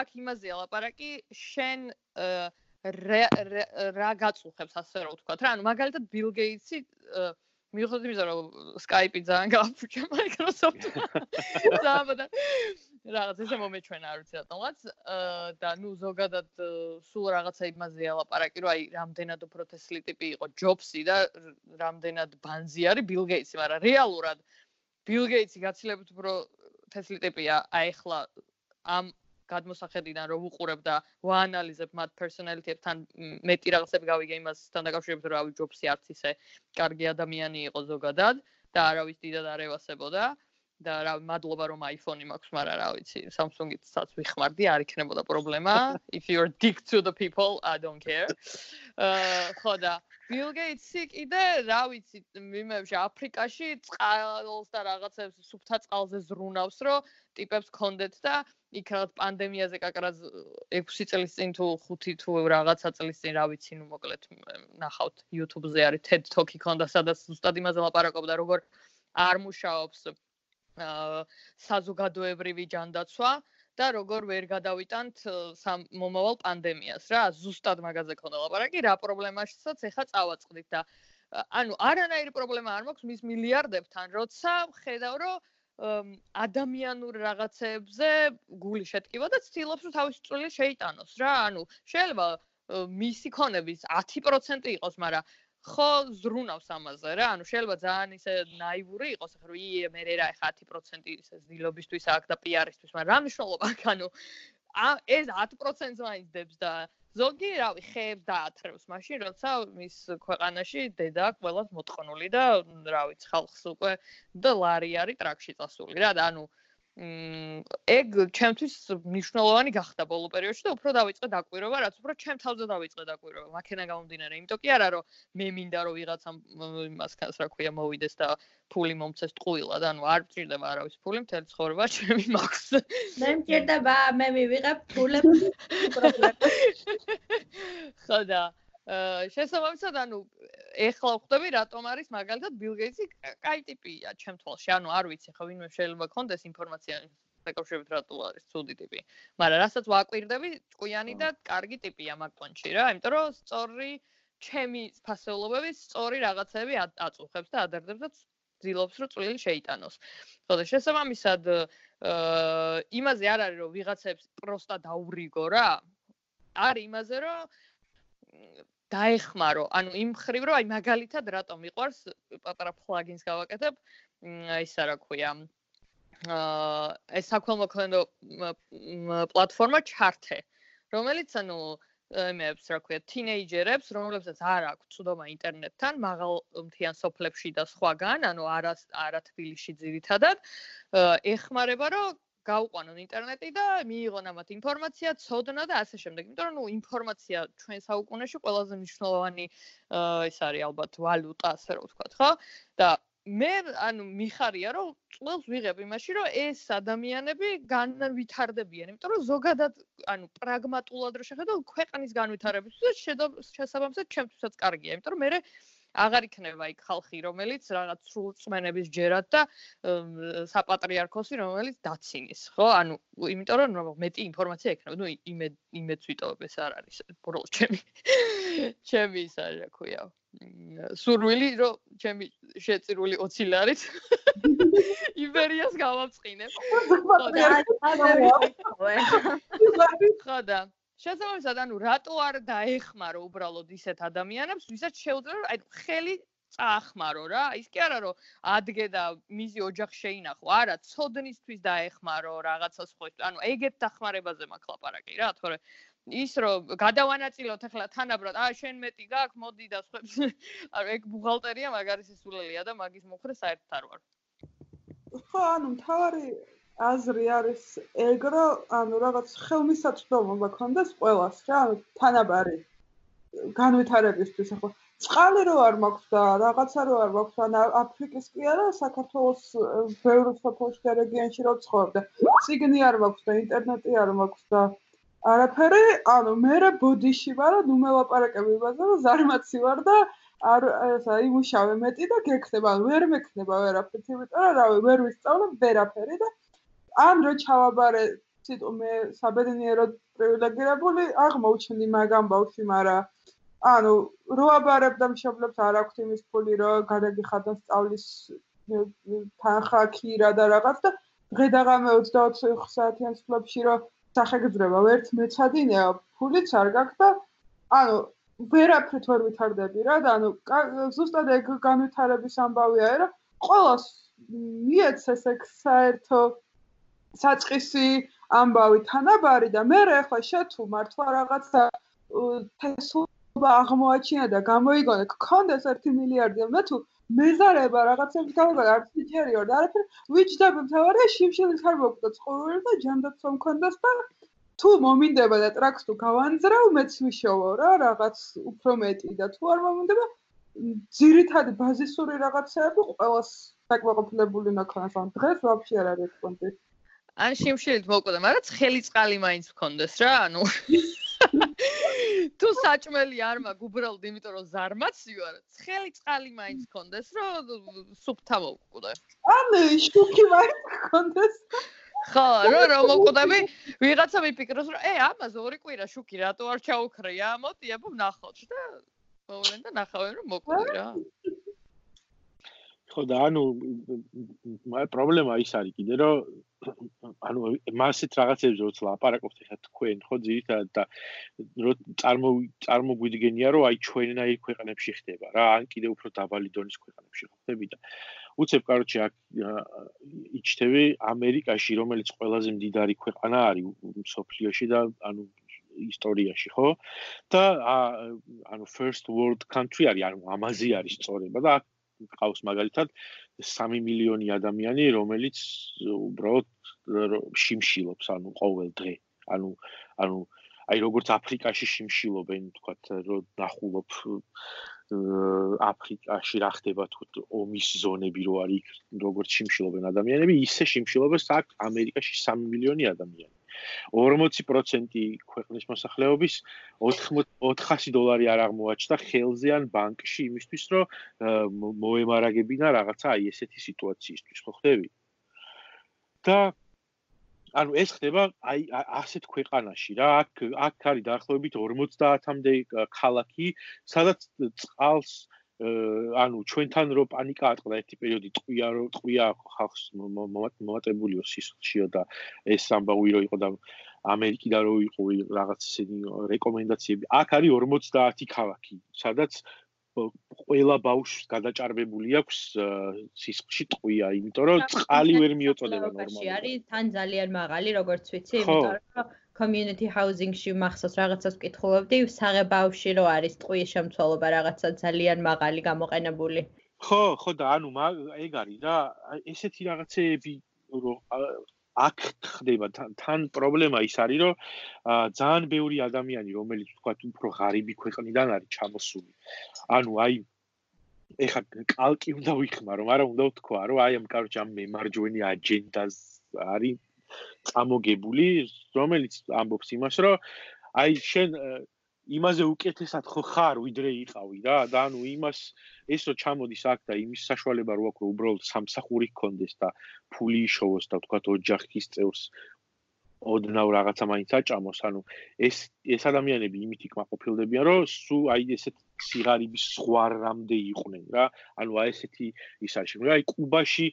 აქ იმაზეა ლაპარაკი შენ რა გაწუხებს ასე რომ ვთქვა რა ანუ მაგალითად ბილ გეიტსი მიუხედავად იმისა რომ Skype-ი ძალიან გააფუჭა Microsoft-მა ზაბადა რაღაც ესე მომეჩვენა არ ვიცი რატომაც და ნუ ზოგადად სულ რაღაცა იმაზეა ლაპარაკი რომ აი რამდენად უფრო თესლი ტიპი იყო ჯობსი და რამდენად ბანზი არის ბილ გეიტსი მაგრამ რეალურად ბილ გეიტსი გაცილებით უფრო თესლი ტიპია აი ახლა ამ გადმოსახედიდან რომ უყურებ და ვაანალიზებ მათ პერსონალიტებთან მეტი რაღაცები გავიგე იმასთან დაკავშირებით რომ რავი ჯობსი არც ისე კარგი ადამიანი იყო ზოგადად და არავის დიდად არ ევასებოდა და რა მადლობა რომ iPhone-ი მაქვს, მაგრამ რა ვიცი, Samsung-იცაც ვიხმარდი, არ იქნებოდა პრობლემა. If you're dick to the people, I don't care. აა ხოდა Bill Gates-ი კიდე, რა ვიცი, მიმებში აფრიკაში წყალს და რაღაცებს სუფთა წყალზე ზრუნავს, რომ ტიპებს კონდეთ და იქ რაღაც პანდემიაზე კაკრას 6 წლის წინ თუ 5 თუ რაღაცა წლის წინ რა ვიცი ნუ მოკლედ ნახავთ YouTube-ზე არის TED Talk-ი ქონდა სადაც ზუსტად იმაზე ლაპარაკობდა როგორ არ მუშაობს აა საზოგადოებრივი ჯანდაცვა და როგორ ვერ გადავიტანთ მომავალ პანდემიას რა. ზუსტად მაგაზე ქონდა ლაპარაკი რა პრობლემაშიცაც ეხა წავაწყდით და ანუ არანაირი პრობლემა არ მაქვს მის მილიარდებთან როცა ხედავ რომ ადამიანურ რაღაცებზე გული შეტკივა და ცდილობს რომ თავისი წვლილი შეიტანოს. რა ანუ შეიძლება მისი ქონების 10% იყოს მაგრამ ხო ზრუნავს ამაზე რა. ანუ შეიძლება ძალიან ისე ნაივური იყოს ხო ი მე რა 10% ისე ძილობისთვის აქ და პიარისთვის მაგრამ რა მნიშვნელობა აქვს ანუ ეს 10%-ს მაინც დებს და ზოგი რავი ხეებს დაათრევს მაშინ როცა მის ქვეყანაში დედა ყველას მოტყნული და რა ვიცი ხალხს უკვე და ლარი არის ტრაქში წასული. რა და ანუ ეგ ჩემთვის მნიშვნელოვანი გახდა ბოლო პერიოდში და უფრო დავიწყე დაკვირვება, რაც უფრო ჩემ თავზე დავიწყე დაკვირვება. მაქენა გამომდინარე, იმიტომ კი არა რომ მე მინდა რომ ვიღაცამ იმასქანს რა ქვია მოვიდეს და ფული მომცეს ტყუილად, ანუ არ მჭირდება არავის ფული, მთელი ცხოვრება ჩემი მაქვს. მე მჭირდება, მე მივიღებ ფულები. ხოდა შესაბამისად ანუ ეხლა ხვდები რატომ არის მაგალითად ბილ გეიტსი კაი ტიპია ჩემ თვალში? ანუ არ ვიცი ხო ვინმე შეიძლება კონდეს ინფორმაცია დაკავშირებით რატო არის ცუდი ტიპი. მაგრამ რასაც ვაკვირდები ჭკვიანი და კარგი ტიპია მაგ პონჩი რა იმიტომ რომ სწორი ჩემი ფასეულობების სწორი რაღაცები აწუხებს და ადარდებს და ძილობს რომ წვლილი შეიტანოს. ხო და შესაბამისად იმაზე არ არის რომ ვიღაცებს პროსტა დაურიგო რა. არის იმაზე რომ დაეხმარო. ანუ იმ ხრივ რომ აი მაგალითად რატომ მიყვარს პატარა პლაგინს გავაკეთებ, ისა რა ქვია. აა ეს საქველმოქმედო პლატფორმა Charte, რომელიც ანუ იმებს რა ქვია, თინეიჯერებს, რომლებსაც არ აქვს წვდომა ინტერნეტთან, მაღალ მთიან სოფლებში და სხვაგან, ანუ არა არა თბილისში ძირითადად, ეხმარება რომ გაუყვანონ ინტერნეტი და მიიღონ ამათ ინფორმაცია, ცოდნა და ასე შემდეგ. იმიტომ რომ ნუ ინფორმაცია ჩვენ საუკუნეში ყველაზე მნიშვნელოვანი ეს არის ალბათ ვალუტა, ასე რომ ვთქვათ, ხო? და მე ანუ მიხარია რომ წელს ვიღებ იმაში რომ ეს ადამიანები განვითარდებიან, იმიტომ რომ ზოგადად ანუ პრაგმატულად რო შეხედო ქვეყნის განვითარებისთვის შესაბამისად ჩემთვისაც კარგია, იმიტომ რომ მე აღარ იქნება იქ ხალხი, რომელიც რაღაც სრულ წმენების ჯერად და საპატრიარქოსი, რომელიც დაცინის, ხო? ანუ იმიტომ რომ მეტი ინფორმაცია ექნება, ნუ იმე იმეც ვიტოვებ ეს არ არის ბოლოს ჩემი ჩემი ის არის, რა ქვია. სურვილი რომ ჩემი შეწირული 20 ლარით იბერიას გავამწყინებ. ხო და შესაბამისად, ანუ რატო არ დაეხმარო უბრალოდ ისეთ ადამიანებს, ვისაც შეუძლია, აი ხელი წაახმარო რა. ის კი არა რომ ადგე და მიზი ოჯახ შეინახო, არა, ცოდნისთვის დაეხმარო რაღაცას ხო. ანუ ეგეთ დახმარებაზე მაქვს ლაპარაკი რა, თორე ის რომ გადავანაწილოთ ახლა თანაბრად, აა შენ მეტი გაქვს, მოდი და სხვა. ანუ ეგ ბუღალტერია მაგარი სისულელია და მაგის მოხრე საერთოდ არ ვარ. ხო, ანუ თავარი აზრი არის ეგ რომ ანუ რაღაც ხელმისაწვდომობა ქონდეს ყველას რა ანუ თანაბარი განვითარებისთვის ახლა. წყალი რო არ მაქვს და რაღაცა რო არ მაქვს ან აფრიკის კი არა საქართველოს ბევრი სოფელში და რეგიონში რო ცხოვრობ და ციგნი არ მაქვს და ინტერნეტი არ მაქვს და არაფერი ანუ მე ბოდიში ვარ ნუ მე ლაპარაკები იმაზე რომ ზარმაცი ვარ და არ ესა იმუშავე მეტი და გექნება ვერ მექნება ვერაფერი იმიტომ რომ რავი ვერ ვისწავლე ვერაფერი და ან რო ჩავაბარე ციტო მე საბედნიეროდ პრივილეგირებული აღმოჩნდი მაგამ ბავში მაგრამ ანუ რო აბარებ და მშობლებს არ აქვს იმის ფული რომ გადაგიხადოს სწავლის თანხა ქირა და რაღაც და დღედაღამე 24 საათიან სლოპში რომ სახეგძრება ვერც მეცადინეა ფულიც არ გაქვს და ანუ ვერაფრით ვერ ვითარდები რა და ანუ ზუსტად ეგ განვითარების ამბავია რა ყოველს მიეცეს ეგ საერთო საწყისი ამბავი თანაბარი და მე ახლა შეთუ მართლა რაღაცა თესლობა აღმოაჩინა და გამოიგონა გქონდეს 1 მილიარდი და თუ მეზარება რაღაცებს გავიგე არ ფიჭერიო და არაფერ ვიჯდები მთავარია შიმშილის არ მოკვდა წყურული და ჯანდაცვა მქონდეს და თუ მომინდება და ტრაქს თუ გავანძრავ მეც ვიშოვო რა რაღაც უფრო მეტი და თუ არ მომინდება ძირითადი ბაზისური რაღაცები ყოველს საკმაყოფილებული ნახავს ამ დღეს ვაფშე არ არის კონტექსტი ან შიმშილით მოკვდა, მაგრამ ცხელი წყალი მაინც მქონდეს რა, ანუ თუ საჭმელი არ მაქვს უბრალოდ იმიტომ რომ ზარმაცი ვარ, ცხელი წყალი მაინც მქონდეს, რომ სუფთა მოკვდა. ანუ შუქი მაინც მქონდეს. ხო, რო რო მოკვდები, ვიღაცა მიფიქროს, რომ ე, ამაზე ორი კვირა შუქი რატო არ ჩაუქრია? მოდი, აბა ნახოთ და მოვლენ და ნახავენ რომ მოკვდი რა. ხო და ანუ მაგ პრობლემა ის არის კიდე რომ ანუ მასეთ რაღაცებს როც ლაპარაკობთ ხა თქვენ ხო ძირითადად და წარმო წარმოგვიდგენია რომ აი ჩვენნაირ ქვეყნებში ხდება რა ან კიდე უფრო დაბალი დონის ქვეყნებში ხდება და უცებ კაროჩი აქ იჩთები ამერიკაში რომელიც ყველაზე მდიდარი ქვეყანა არის სოფლიოში და ანუ ისტორიაში ხო? და ანუ first world country არის ანუ ამაზი არის სწორება და აქ ყავს მაგალითად 3 მილიონი ადამიანი, რომელიც უბრალოდ შიმშილობს, ანუ ყოველ დღე. ანუ ანუ აი როგორც აფრიკაში შიმშილობენ, თქვათ, რომ ნახულობ აფრიკაში რა ხდება თუ ომის ზონები რო არის, როგორც შიმშილობენ ადამიანები, ისე შიმშილობს აქ ამერიკაში 3 მილიონი ადამიანი. 40% ქვეყნის მოსახლეობის 400 დოლარი არ აღმოაჩნდა ხელზე ან ბანკში იმისთვის, რომ მოემარაგებინა რაღაცა აი ესეთი სიტუაციისთვის, ხო ხდები? და ანუ ეს ხდება აი ასეთ ქვეყანაში რა, აქ აქ არის დაახლოებით 50-მდე ქალაქი, სადაც წყალს ანუ ჩვენთან რო პანიკა ატყდა ერთი პერიოდი ტყვია რო ტყვია ხალხს მომატებულიო სისხლშიო და ეს ამბავი რო იყო და ამერიკიდან რო იყო რაღაც ისეთი რეკომენდაციები. აქ არის 50 ქალაქი სადაც ყველა ბავშვს გადაჭარბებული აქვს სისხლში ტყვია იმიტომ რომ წყალი ვერ მიოწოდება ნორმალურად. არის თან ძალიან მაღალი როგორც ვიცი იმიტომ რომ community housing-ში მახსოვს რაღაცას ვკითხულობდი, საღებავში რო არის ტყუის შემცველობა რაღაცა ძალიან მაღალი გამოყენებული. ხო, ხო და ანუ ეგ არის რა, ესეთი რაღაცეები რო აქ ხდება თან პრობლემა ის არის რომ ძალიან ბევრი ადამიანი რომელიც თქვა უფრო ღარიბი ქვეყნიდან არის ჩამოსული. ანუ აი ეხა კალკი უნდა ვიხმარო, მაგრამ უნდა ვთქვა რომ აი ამ კაროჩ ამ მემარჯვენე აჯენდას არის წამოგებული, რომელიც ამბობს იმას, რომ აი შენ იმაზე უკეთესად ხო ხარ, ვიდრე იყავი რა, და ანუ იმას ეს რო ჩამოდის აქ და იმის საშუალება რო აქვს, რომ უბრალოდ სამსახური გქონდეს და ფული იშოვოს და თქვა ოჯახის წევრს ოდნავ რაღაცა მაინც აჭამოს, ანუ ეს ეს ადამიანები იმით იქმაყოფილდებიან, რომ სუ აი ესეთ სიგარების ზღვარამდე იყვნენ რა. ანუ აი ესეთი ის არის, რა, აი კუბაში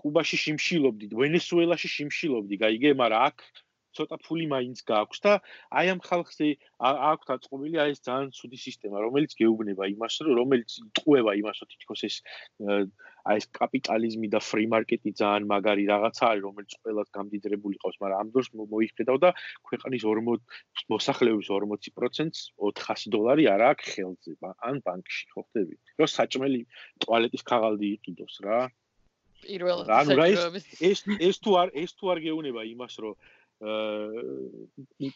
კუბაში შიმშილობდი, ვენესუელაში შიმშილობდი, გაიგე, მაგრამ აქ ცოტა ფული მაინც გააქვს და აი ამ ხალხზე აქვთ აწყობილი აი ეს ძალიან ცუდი სისტემა, რომელიც გეუბნება იმას, რომ რომელიც ტყუება იმას, რომ თითქოს ეს აი ეს კაპიტალიზმი და ფრი მარკეტი ძალიან მაგარი რაღაცა არის, რომელიც ყველას გამდიდრებული ყავს, მაგრამ ამ დროს მოიხდედავ და ქვეყნის 40 მოსახლეობის 40%-ს 400 დოლარი არ აქვს ხელზე, ან ბანკში, ხო ხდები? რომ საჭმელი ტუალეტის ქაღალდი იყიდოს რა. პირველად ანუ რა ეს ეს თუ არ ეს თუ არ გეუნება იმას რომ აა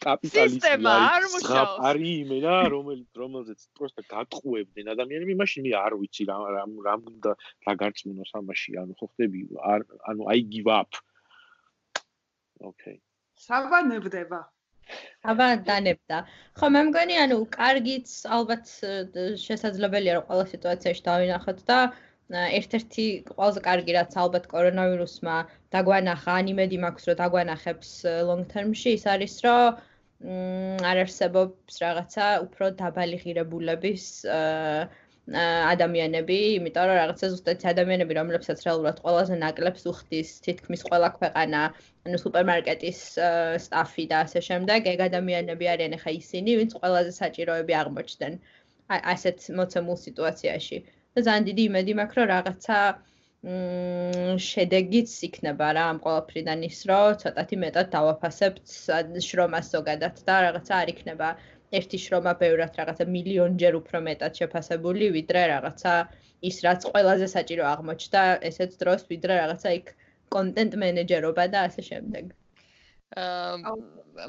კაპიტალიზმი არის არის იმენა რომელიც რომელზეც პროსტა გატყუებდნენ ადამიანები მაშინ მე არ ვიცი რა რა რა უნდა რა გარწმუნოს ამაში ანუ ხო ხდები არ ანუ i give up. Okay. საბანებდება აბა დანებდა. ხო, მე მგონი, ანუ კარგიც ალბათ შესაძლებელია რომ ყველა სიტუაციაში დავინახოთ და ერთ-ერთი ყველაზე კარგი რაც ალბათ კორონავირუსმა დაგვანახა, ან იმედი მაქვს, რომ დაგვანახებს long term-ში, ის არის, რომ არ არსებობს რაღაცა უფრო დაბალი ღირებულების ადამიანები, იმიტომ რომ რაღაცა ზუსტად ადამიანები, რომლებსაც რეალურად ყველაზე ნაკლებს უხდის თითქმის ყველა ქვეყანა, ანუ სუპერმარკეტის სტაფი და ასე შემდეგ, ეგ ადამიანები არიან ახლა ისინი, ვინც ყველაზე საჭიროები აღმოჩნდნენ ასეთ მოცემულ სიტუაციაში. და ძალიან დიდი იმედი მაქვს, რომ რაღაცა მ შედეგიც იქნება რა ამ ყოველფრიდან ის, რომ ცოტათი მეტად დავაფასებთ შრომას ზოგადად და რაღაცა არ იქნება ერთი შრომა ბევრად რაღაცა მილიონჯერ უფრო მეტად შეფასებული, ვიდრე რაღაცა ის რაც ყველაზე საჭირო აღმოჩნდა ესეც დროს, ვიდრე რაღაცა იქ კონტენტ მენეჯერობა და ასე შემდეგ. აა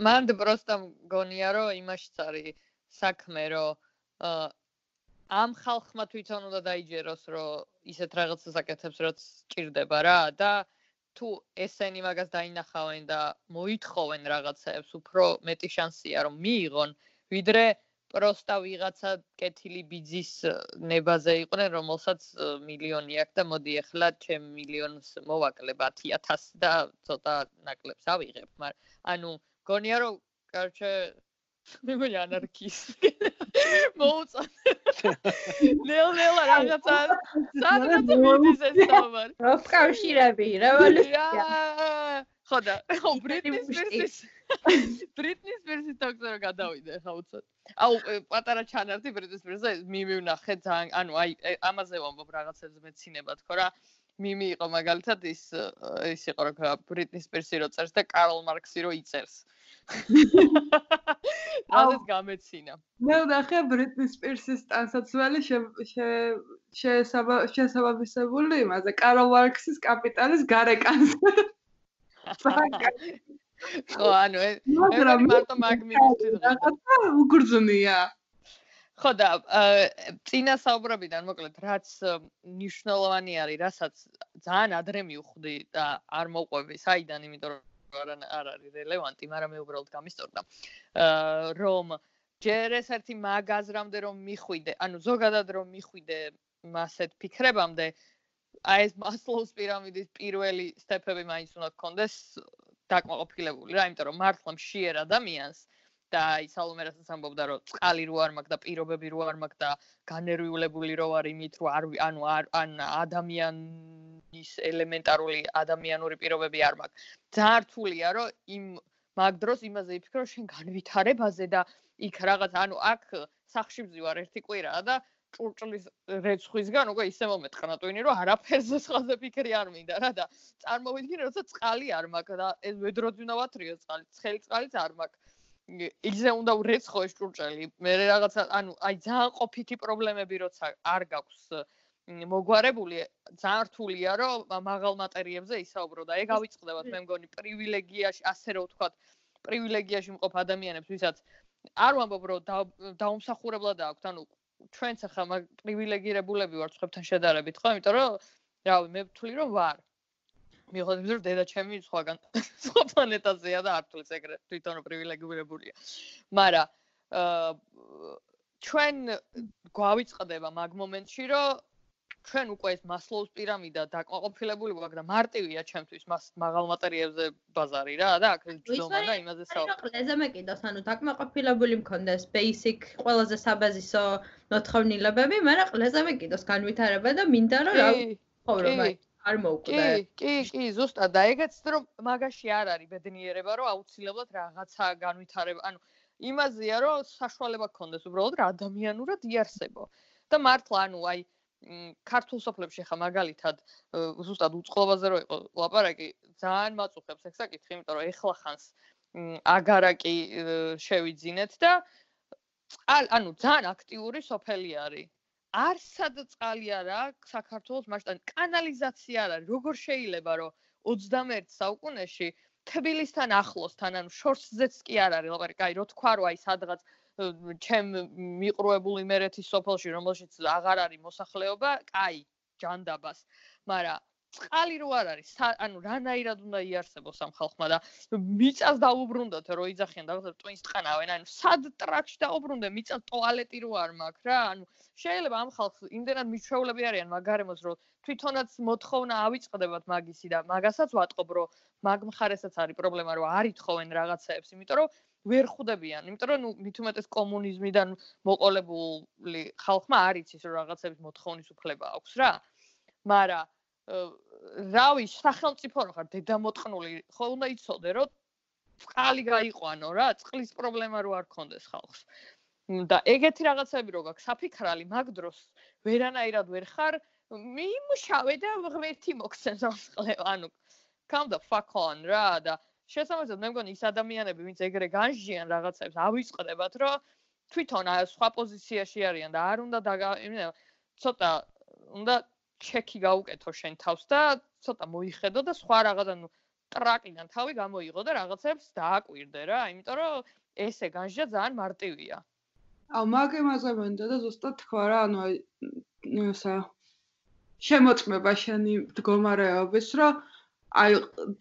მანდ პროსტა მგონია რომ იმაშიც არის საქმე რომ აა ამ ხალხმა თვითონ უნდა დაიჯეროს, რომ ისეთ რაღაცას აკეთებს, რაც ჭირდება რა და თუ ესენი მაგას დაინახავენ და მოითხოვენ რაღაცებს, უფრო მეტი შანსია რომ მიიღონ, ვიდრე პროსტა ვიღაცა კეთილი ბიძის ნებაზე იყვნენ, რომელსაც მილიონი აქვს და მოდი ახლა ჩემ მილიონს მოვაკლებ 10000 და ცოტა ნაკლებს ავიღებ, მაგრამ ანუ გონია რომ კარჩე მე მე ანარქის მოუწა ნელ-ნელა რაღაცა სადღაც მიდის ეს თამარ. რო კავშირები რევოლუცია. ხოდა ხო ბრიტნის ვერსის ბრიტნის ვერსის თქო რომ გადავიდე ხა უცოდ. აუ პატარა ჩანართი ბრიტნის ვერსზე მიმივნახე ძალიან ანუ აი ამაზე ვამბობ რაღაცებს მეცინება თქო რა. მიმი იყო მაგალითად ის ის იყო რა ბრიტნის ვერსი რო წერს და კარლ მარქსი რო იწერს რადგან გამეცინა. მე ვნახე ბრიტნი სპირსის ტანსაცმელი შესაბამისებული იმაზე, კარლ მარქსის კაპიტალის გარეკანს. ხო, ანუ მე მარტო მაგმირის რაღაცა უგრძნია. ხო და წინა საუბრობიდან მოკლედ რაც ნიშნულოვანი არის, რასაც ძალიან ადრე მივხვდი და არ მოყვები საიდან, იმიტომ რომ არ არ არის რელევანტი, მაგრამ მე უბრალოდ გამისტორდა. რომ ჯერ ეს ერთი მაგაზრამდე რომ მიხვიდე, ანუ ზოგადად რომ მიხვიდე მასეთ ფიქრებამდე, აი ეს მასლოუს პირამიდის პირველი სტეპები მაინც უნდა გქონდეს დაკმაყოფილებული რა, იმიტომ რომ მართლა მშიერ ადამიანს და აი სალომე რასაც ამბობდა რომ წყალი რო არ მაქვს და პირობები რო არ მაქვს და განერვიულებული რო არ იმით რო არ ანუ ან ადამიანის ელემენტარული ადამიანური პირობები არ მაქვს. ძალიან რთულია რომ იმ მაგ დროს იმაზე იფიქრო შენ განვითარებაზე და იქ რაღაც ანუ აქ სახში ვზივარ ერთი კვირა და ჭურჭლის რეცხვისგან უკვე ისე მომეთყნა ტვინი რომ არაფერზე სხვაზე ფიქრი არ მინდა რა და წარმოვიდგინე როცა წყალი არ მაქვს და ეს ვედროძი უნდა ვათრიო წყალი ცხელი წყალიც არ მაქვს იზე უნდა ვრეცხო ეს ჭურჭელი. მე რაღაცა ანუ აი ძალიან ყოფითი პრობლემები როცა არ გაქვს მოგვარებული, ძალიან რთულია რომ მაღალ მატერიებზე ისაუბრო და ეგ ავიწყდებათ მე მგონი პრივილეგიაში, ასე რომ ვთქვათ, პრივილეგიაში მყოფ ადამიანებს, ვისაც არ ვამბობ რომ დაუმსახურებლად აქვს, ანუ ჩვენც ახლა პრივილეგირებულები ვართ ხებთან შედარებით, ხო? იმიტომ რომ რავი, მე ვთვლი რომ ვარ. იმისა, რომ დედა ჩემი სხვაგან სხვა პლანეტაზეა და არ თulis ეგრე თვითონ პრივილეგირებულია. მაგრამ ჩვენ გვავიწყდება მაგ მომენტში, რომ ჩვენ უკვე ეს მასლოუს პირამიდა დაკმაყოფილებული გვაქვს და მარტივია ჩემთვის მას მაღალ მატერიებზე ბაზარი რა და აქ ძომა და იმაზე საუბარი. ანუ ყველაზე მეკიდოს, ანუ დაკმაყოფილებული მქონდეს basic ყველაზე საბაზისო მოთხოვნილებები, მაგრამ ყველაზე მეკიდოს განვითარება და მინდა რომ რა ხოვრო მაგ არ მოუკვდა. კი, კი, კი, ზუსტად და ეგეც რომ მაგაში არ არის ბედნიერება, რომ აუცილებლად რაღაცა განვითარება, ანუ იმაზეა, რომ საშუალება გქონდეს უბრალოდ რა ადამიანურად იარსებო. და მართლა, ანუ აი ქართულ სოფლებში ხა მაგალითად ზუსტად უწყლობაზე რო იყო ლაპარაკი, ძალიან მაწუხებს ეგ საკითხი, იმიტომ რომ ეხლა ხანს აგარაკი შევიძინეთ და ანუ ძალიან აქტიური სოფელი არის. არსად წყალი არ აქვს საქართველოს მასშტაბით კანალიზაცია არ არის როგორ შეიძლება რომ 21 საუკუნეში თბილისთან ახლოსთან ანუ შორსზეც კი არ არის ლაპარაკი აი რო თქვა რომ აი სადღაც ჩემ მიყრუებული იმერეთის სოფელში რომელშიც აღარ არის მოსახლეობა კაი ჯანდაბას. მაგრამ წყალი რო არ არის, ანუ რანაირად უნდა იარსებოს ამ ხალხმა და მიწას დაუბრუნდათ რო იძახიან და ტვინს ტყანავენ, ანუ სად ტრაქში დაუბრუნდე? მიწას ტუალეტი რო არ მაქვს რა, ანუ შეიძლება ამ ხალხს იმდენად მიჩვეულები არიან მაგარემოს რო თვითონაც მოთხოვნა ავიწყდებათ მაგისი და მაგასაც ვატყობ რო მაგ მხარესაც არის პრობლემა რო არ ითხოვენ რაღაცეებს, იმიტომ რომ ვერ ხვდებიან, იმიტომ რომ ნუ მით უმეტეს კომუნიზმიდან მოყოლებული ხალხმა არ იცის რომ რაღაცების მოთხოვნის უფლება აქვს რა. მაგრამ რავი, სახელმწიფო რა ხარ, დედამოტყნული, ხო უნდა იცოდე, რომ წყალი გაიყვანო რა, წყლის პრობლემა რო არ კონდეს ხალხს. და ეგეთი რაღაცები რო გაქვს, საფიქრალი მაგ დროს ვერანაირად ვერ ხარ, მიმშავე და ღმერთი მოგცემს ამ წყლებს, ანუ come the fuck on რა და შესაძლოა მე მგონი ის ადამიანები, ვინც ეგრე განჟიან რაღაცებს, ავიწყდებათ, რომ თვითონ სხვა პოზიციაში არიან და არ უნდა და ცოტა უნდა ჩეკი გაუკეთო შენ თავს და ცოტა მოიხედო და სხვა რაღაცა ნუ ტრაკიდან თავი გამოიღო და რაღაცებს დააკვირდე რა, იმიტომ რომ ესე განჟა ძალიან მარტივია. აუ მაგ იმაზე მინდა და ზუსტად თქვა რა, ანუ ისა შემოწმება შენი მდგომარეობის, რომ აი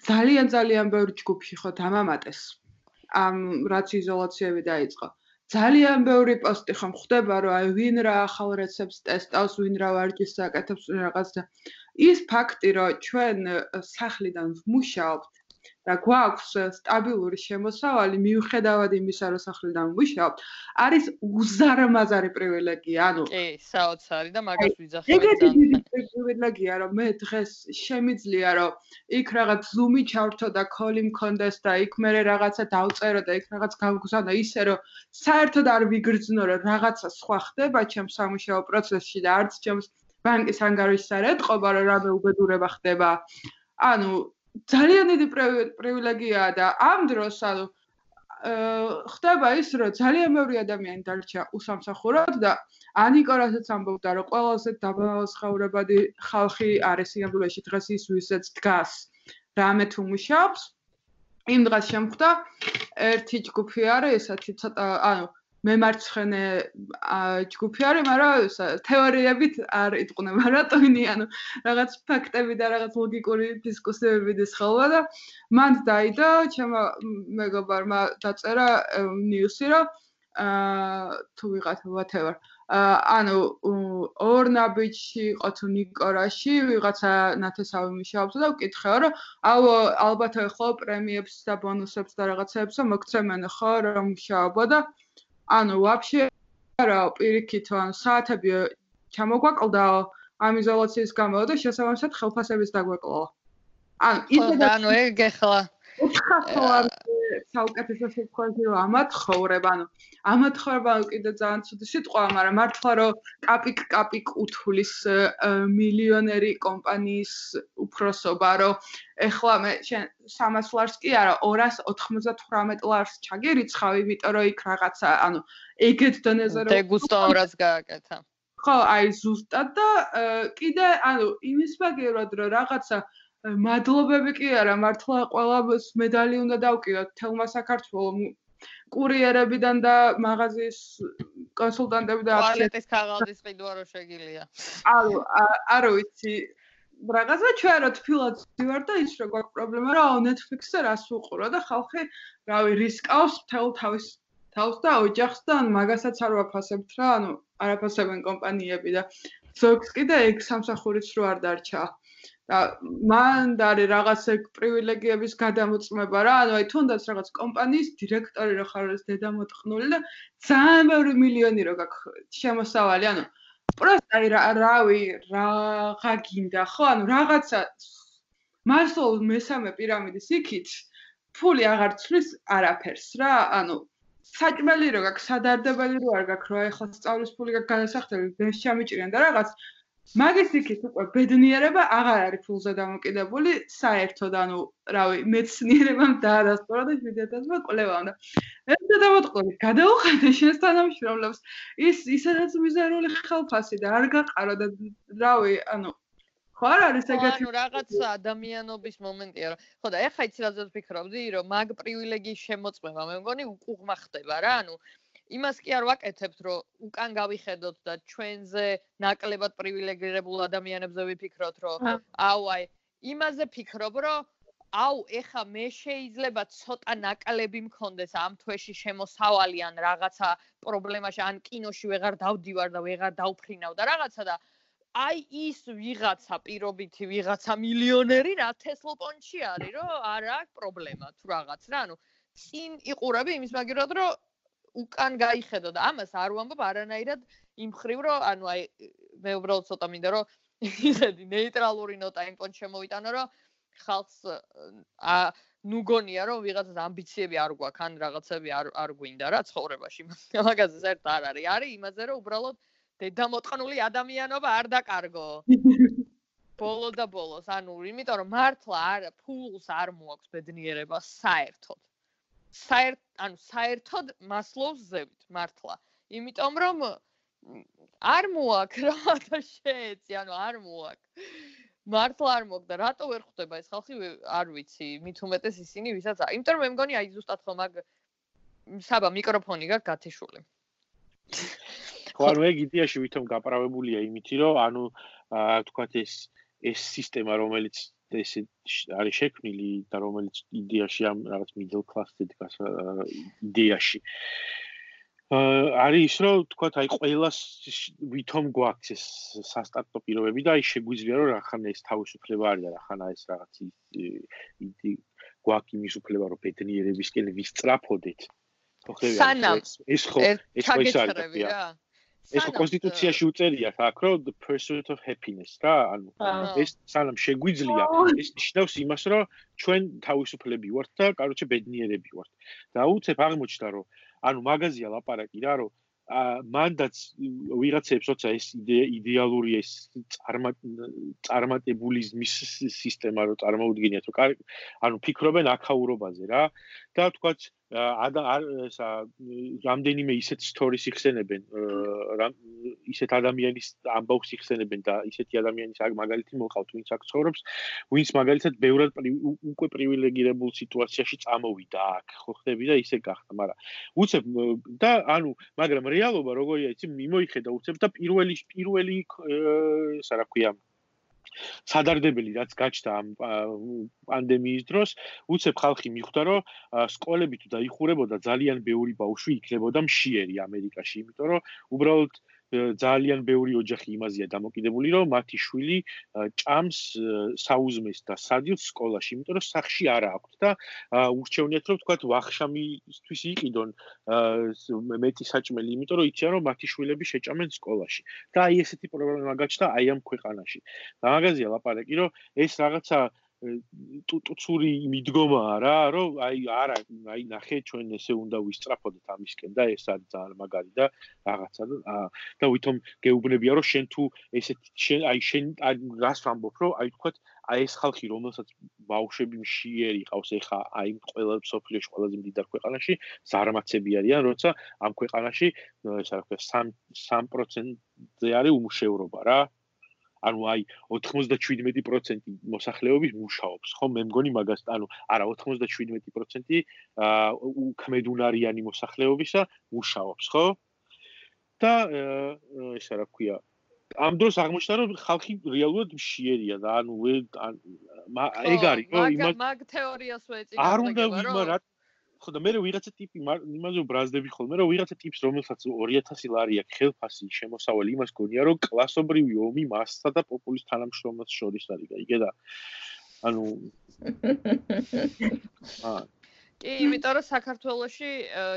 ძალიან ძალიან ბევრი ჯგუფი ხო დამამატეს. ამ რაც იზოლაციები დაიწყო. ძალიან ბევრი პოსტი ხომ ხდება რომ აი ვინ რა ახალ რეცეპტს ტესტავს ვინ რა ვარჯიშს აკეთებს რაღაც და ის ფაქტი რომ ჩვენ სახლიდან ვმუშაობთ და გვაქვს სტაბილური შემოსავალი მიუხედავად იმისა, რომ სახლიდან ვიშავთ, არის უზარმაზარი პრივილეგია. ანუ კი, საოცარი და მაგას ვიძახებ ეგეთი პრივილეგია, რომ მე დღეს შემიძლია, რომ იქ რაღაც Zoom-ი ჩავრთო და call-ი მქონდეს და იქ მე რაღაცა დავწერო და იქ რაღაც გავგზავნო ისე, რომ საერთოდ არ ვიგრძნო, რომ რაღაცა სხვა ხდება ჩემს სამუშაო პროცესში და არც ჩემს ბანკის ანგარიშს არ ეთყობა, რომ რამე უბედურება ხდება. ანუ ძალიან დიდი პრივილეგიაა და ამ დროს ანუ ხდება ის რომ ძალიან ბევრი ადამიანი დარჩა უსამსახურად და ანიკო რასაც ამბობდა რომ ყველაზე დაბალსხაურებადი ხალხი არის სიამბულეში დღეს ის ვისაც დგას. რამე თუ მუშაობს იმ დღეს შემხვდა ერთი ჯგუფი არის ესეთი ცოტა ანუ მემარცხენე ჯგუფი არის, მაგრამ თეორიებით არ იტყუნება რატოინი, ანუ რაღაც ფაქტები და რაღაც ლოგიკური დისკუსიები დისხალვა და მან დაიდო, ჩემო მეგობარმა დაწერა ნიუსი, რომ აა თუ ვიღათ whatever. ანუ ორნაბიჩი იყო თუ ნიკორაში ვიღაცა ნათესავი მიშაობს და ვკითხეო რომ აუ ალბათ ხო პრემიებს და ბონუსებს და რაღაცებს მოგცემენ ხო რომ მშაობო და ანუ ვაფშე არა პირიქით ან საათები ჩამოგვაკლდა ამ იზოლაციის გამო და შესაბამისად ხელფასების დაგვეკლო. ანუ ისე და ანუ ეგ ეხლა უცხოა საუკეთესო სიტყვაზე რომ ამათხოვრებ, ანუ ამათხოვრება კიდე ძალიან ცუდი სიტყვაა, მაგრამ მართლა რომ კაპიკ კაპიკ უთulis მილიონერი კომპანიის უფროსობა, რომ ეხლა მე შენ 300 ლარს კი არა, 298 ლარს ჩაგერიცხავ, იმიტომ რომ იქ რაღაცა, ანუ ეგეთ დონეზე რომ დეგუსტავრას გააკეთა. ხო, აი ზუსტად და კიდე ანუ იმის მაგერად რომ რაღაცა მადლობები კი არა, მართლა ყველა მედალი უნდა დავკიდოთ თელმა საქართველომ. კურიერებიდან და მაღაზიის კონსულტანტები და ვალეტის ქაღალდის ყიდვა რო შეგილია. არო, არო ვიცი. რაღაცა ჩვენ რა თფილად ვარ და ის რა გვაქვს პრობლემა რა Netflix-ზე რას უყურო და ხალხი რავი რისკავს მთელ თავის თავს და ოჯახს და ან მაგასაც არ ვაფასებთ რა, ანუ არაფასებენ კომპანიები და ზოგს კიდე ეგ სამსახურიც რო არ დარჩა. აა მან და არის რაღაც ეგ პრივილეგიების გადამოწმება რა, ანუ აი თუნდაც რაღაც კომპანიის დირექტორი რო ხარ ეს დედამოტყნული და ძალიან ბევრი მილიონი რო გაქვს შემოსავალი, ანუ პროსტ აი რავი, რაღა გინდა ხო, ანუ რაღაცა მასოულ მესამე პირამიდის იქით ფული აღარ ცვლის არაფერს რა, ანუ საჭმელი რო გაქვს, სადარდებელი რო არ გაქვს, რა ეხლა სწავლის ფული გაქვს განსახდები, ბენს ჩამიჭრიან და რაღაც მაგის იქით უკვე ბედნიერება აღარ არის ფულზე დამოკიდებული საერთოდ ანუ რავი მეცნიერებამ დაადასტურა და ვიდეოდაზმა კვლევა უნდა. ეს დამოტყოლი გადაუხადე შენს თანამშრომლებს ის ისედაც მიზერული ხელფასი და არ გაყარა და რავი ანუ ხო არ არის ეგეთი ანუ რაღაც ადამიანობის მომენტია რომ ხო და ეხა იცი რაზეც ფიქრობდი რომ მაგ პრივილეგიის შემოწმება მე მგონი უკუღმა ხდება რა ანუ იმას კი არ ვაკეთებთ, რომ უკან გავიხედოთ და ჩვენზე ნაკლებად პრივილეგირებულ ადამიანებზე ვიფიქროთ, რომ აუ აი, იმაზე ფიქრობ, რომ აუ, ეხა მე შეიძლება ცოტა ნაკლები მქონდეს ამ თვეში შემოსავალი ან რაღაცა პრობლემაში, ან კინოში ვეღარ დავდივარ და ვეღარ დავფრინავ და რაღაცა და აი ის ვიღაცა პირობითი ვიღაცა მილიონერი რა თესლპონჩი არის, რომ არ აქვს პრობლემა თუ რაღაც რა, ანუ წინ იყურები იმის მაგერად, რომ უკან გაიხედო და ამას არ ვამბობ არანაირად იმ ხრივ რომ ანუ აი მე უბრალოდ ცოტა მინდა რომ ისეთი ნეიტრალური ნოტა იმ პონჩ შემოვიტანო რომ ხალხს ა ნუ გონია რომ ვიღაცას ამბიციები არ გვაქვს ან რაღაცები არ არ გვინდა რა ცხოვრებაში. მაგაზე საერთოდ არ არის. არის იმაზე რომ უბრალოდ დედამოტყნული ადამიანობა არ დაკარგო. ბოლო და ბოლოს. ანუ იმიტომ რომ მართლა არ ფულს არ მოაქვს ბედნიერება საერთოდ. საერთ ანუ საერთოდ მასლოვს ზევით მართლა. იმიტომ რომ არ მოაქვს რა და შეეცი, ანუ არ მოაქვს. მართლა არ მოგდა. რატო ვერ ხვდება ეს ხალხი? არ ვიცი, მით უმეტეს ისინი, ვისაც არა. იმიტომ რომ მე მგონი აი ზუსტად ხომ აგ საბა მიკროფონი გაქვს გათიშული. ხო, ანუ ეგ იდეაში ვითომ გაправებულია იმითი, რომ ანუ თქვათ ეს ეს სისტემა, რომელიც ესე არის შექმნილი და რომელიც იდეაში ამ რაღაც middle class-ზე დგას იდეაში. აა არის ის რომ თქვა აი ყოველას ვითომ გვაქვს ეს სასტარტო პირობები და აი შეგვიძლია რომ რახან ეს თავისუფლება არის და რახან ეს რაღაც იდი გვაქვს იმის უფლება რომ ბედნიერებისკენ ვისწრაფოდეთ. ხო ხე ეს ხო ეს ხო ის არის რა. ეს კონსტიტუციაში უწერია აქ რომ the pursuit of happiness რა ანუ ეს სანამ შეგვიძლია ეს ნიშნავს იმას რომ ჩვენ თავისუფლები ვართ და კაროჩე ბედნიერები ვართ. და უცებ აღმოჩნდა რომ ანუ მაღაზია ლაპარაკი რა რომ მანდაც ვიღაცებს როცა ეს იდეალური ეს წარმატებულიზმის სისტემა რო წარმოუდგენიათ რომ ანუ ფიქრობენ აქაურობაზე რა. და თქვათ ესა რამდენიმე ისეთ სტორის იხსენებენ ისეთ ადამიანის ამბავს იხსენებენ და ისეთი ადამიანის აქ მაგალითი მოყავთ ვინც აქ ცხოვრობს ვინც მაგალითად ბევრად უკვე პრივილეგირებულ სიტუაციაში წამოვიდა აქ ხო ხდები და ისე გახდა მაგრამ უცებ და ანუ მაგრამ რეალობა როგორია იცი მიმოიხედა უცებ და პირველი პირველი ესა რა ქვია სადარდებელი რაც გაჩნდა ამ პანდემიის დროს, უცებ ხალხი მიხვდა, რომ სკოლები თუ დაიხურებოდა ძალიან ბევრი ბავშვი იქნებოდა მშიერი ამერიკაში, იმიტომ რომ უბრალოდ ძალიან ბევრი ოჯახი იმაზეა დამოკიდებული, რომ მათი შვილი ჭამს საუზმეს და სადილს სკოლაში, იმიტომ რომ სახში არა აქვთ და ურჩევნიათ რომ თქვათ ვახშამისთვის იყიდონ მეტი საჭმელი, იმიტომ რომ იციან რომ მათი შვილები შეჭამენ სკოლაში. და აი ესეთი პრობლემა გაჩნდა აი ამ ქვეყანაში. და მაგაზია ლაპარაკი, რომ ეს რაღაცა ტუტუცური მიდგომაა რა, რომ აი არა, აი ნახე ჩვენ ესე უნდა ვისწრაფოდეთ ამისკენ და ეს არის ძალიან მაგარი და რაღაცა და და ვითომ გეუბნებია რომ შენ თუ ესეთ შენ აი შენ რას ვამბობ რომ აი თქვა აი ეს ხალხი რომელსაც ბავშვები მშიერი ყავს ეხა აი ყველა სოფლიოში ყველაზე მდიდარ ქვეყანაში ზარმაცები არიან როცა ამ ქვეყანაში ესა რა ქვია 3 3%-ზე არის უმუშევრობა რა ანუ აი 97% მოსახლეობის მუშაობს, ხო? მე მგონი მაგას, ანუ არა 97% აა უქმედუნარიანი მოსახლეობისა მუშაობს, ხო? და ესა რა ქვია ამ დროს აღმოჩნდა რომ ხალხი რეალურად მშიერია და ანუ ეგ არის რომ იმას მაგ თეორიას ვეწინებ არ უნდა ვიმარა ხო და მე ვიღაცა ტიპი იმაზე ბრაზდები ხოლმე რომ ვიღაცა ტიპს რომელსაც 2000 ლარი აქვს ხელფასი შემოსავალი იმას გონია რომ კლასობრივი ომი მასსა და პოპულის თანამშრომლებს შორის არის და იგე და ანუ აა კი, იმიტომ რომ საქართველოში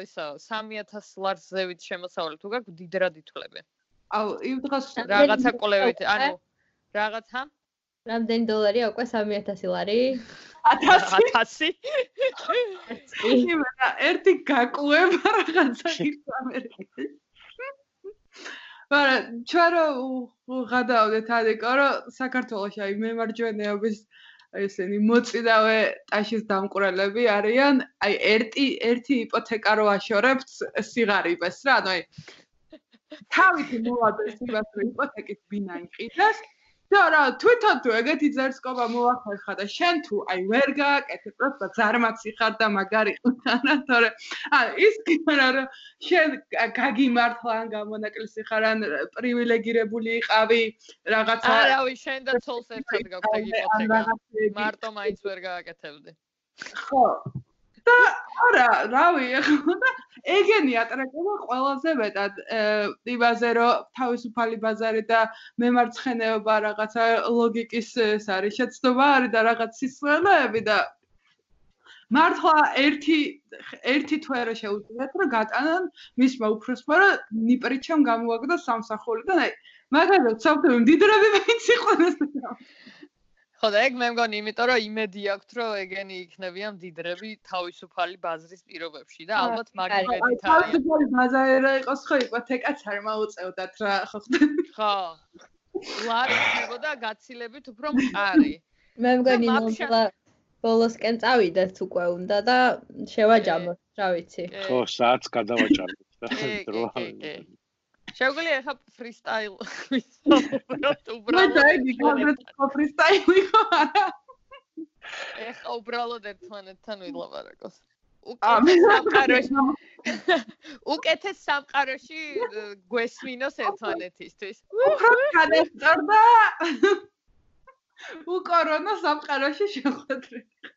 ისა 3000 ლარს ზევით შემოსავალი თუ გაქვს დიდრად ითვლები. აუ, იმ დღეს რაღაცა კოლევით, ანუ რაღაცა რამდენი დოლარია უკვე 3000 ლარი? 1000. იმენა, ერთი გაკლუება რაღაცა ის ამერიკაში. მაგრამ ჩვენ რო გადავდეთ ადეკო, რომ საქართველოს აი მემარჯვენეობის ესენი მოწიდავე ტაშის დამყურელები არიან, აი ერთი ერთი იპოთეკა რო აშორებთ სიგარიბეს რა, ანუ აი თავით მოვადეს იმას რომ იპოთეკის ბინა იყიდეს და რა თვითონ თუ ეგეთი ძერსკობა მოახერხა და შენ თუ აი ვერ გააკეთე პროსტა ზარმაცი ხარ და მაგარი ხარ თორე აი ის კი არა რომ შენ გაგიმართლა ან გამონაკლისი ხარ ან პრივილეგირებული იყავი რაღაცა არავი შენ და ცოლს ერთად გაქვს ეგ იპოთეკა მარტო მაინც ვერ გააკეთებდი. ხო და არა, რავი, ახლა ეგენი ატრაკება ყველაზე მეტად იმაზე, რომ თავისუფალი ბაზარი და მემარცხენეობა რაღაცა ლოგიკის ეს არის შეცდომა არის და რაღაც სისხლები და მართლა ერთი ერთი თვე რა შეუძლიათ რომ გატანონ მისმა უფროსმა რომ ნიპრიჩამ გამოაგდო სამსახური და აი მაგალითად საფრთხე მდიდრები მაინც იყვნენ ხო და ეგ მე მგონი იმიტომ რომ იმედი აქვს რომ ეგენი იქნებიან დიდრები თავისუფალი ბაზრის პირობებში და ალბათ მაგ იმედით არის თავისუფალი ბაზარი რა იყოს ხო იპოთეკაც არ მოუწევდათ რა ხო ხო. ლარი ხდებოდა გაცილებით უფრო მყარი. მე მგონი ნომა ბოლოსკენ წავიდეთ უკვე უნდა და შევაჯამოთ რა ვიცი. ხო საათს გადავაჭარბეთ და დრო შეგვიძლია ახლა ფრისტაილ ვისაუბროთ უბრალოდ. მე დაიდი კონკრეტულ ფრისტაილი ხო არა? ეხა უბრალოდ ერთმანეთთან ვილაპარაკოს. უკეთეს სამყაროში უკეთეს სამყაროში გვესმინოს ერთმანეთისთვის. უფრო განესწორდა. უკორონა სამყაროში შეხვედრილი.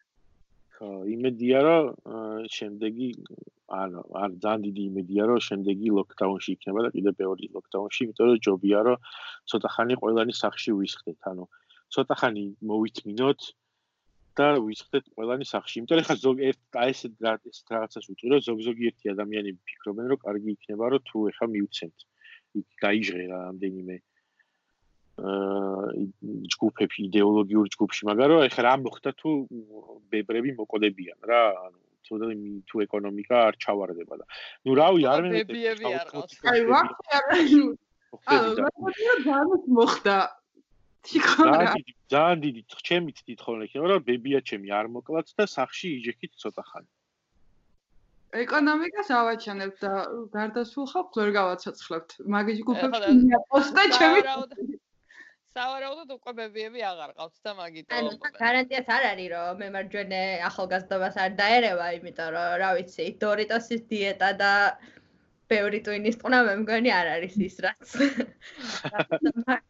ხო, იმედია რომ შემდეგი ანუ არ ძალიან დიდი იმედია რომ შემდეგი ლოკდაუნში იქნება და კიდე მეორე ლოკდაუნში, იმიტომ რომ ჯობია რომ ცოტა ხანი ყველანი სახში ვისხდეთ, ანუ ცოტა ხანი მოვიწმინოთ და ვისხდეთ ყველანი სახში. იმიტომ რომ ხა ზოგ ერთ აი ეს ეს რაღაცას ვუწურო, ზოგ-ზოგიერთი ადამიანები ფიქრობენ რომ კარგი იქნება რომ თუ ეხა მივცემთ. იქ გაიჟღე რა ამდენიმე ჯგუფები იდეოლოგიურ ჯგუფში, მაგრამ ეხლა რა მოხდა თუ ბებრები მოკოდებიან რა, ანუ თუნდაც თუ ეკონომიკა არ ჩავარდება და ნუ რავი არ მე ბებიები არ ყავს. აი ვაფშე არ ანუ ძალიან მოხდა. ძალიან დიდი ჩემი თვით ხოლმე იქნება რომ ბებია ჩემი არ მოკლაც და სახში იჯექით ცოტა ხანი. ეკონომიკას ავაჩანებთ და გარდასულ ხალხს ვერ გავაცოცხლებთ. მაგის ჯგუფებში მიაპოსტა ჩემი სავარაუდოდ უკვე ბებიები აღარ ყავთ და მაგიტო ანუ გარანტიაც არ არის რომ მე მარჯვენე ახალგაზრდობას არ დაერევა იმიტომ რომ რა ვიცი დორიტოსის დიეტა და ბევრი ტვინის ყნა მე მგონი არ არის ის რაც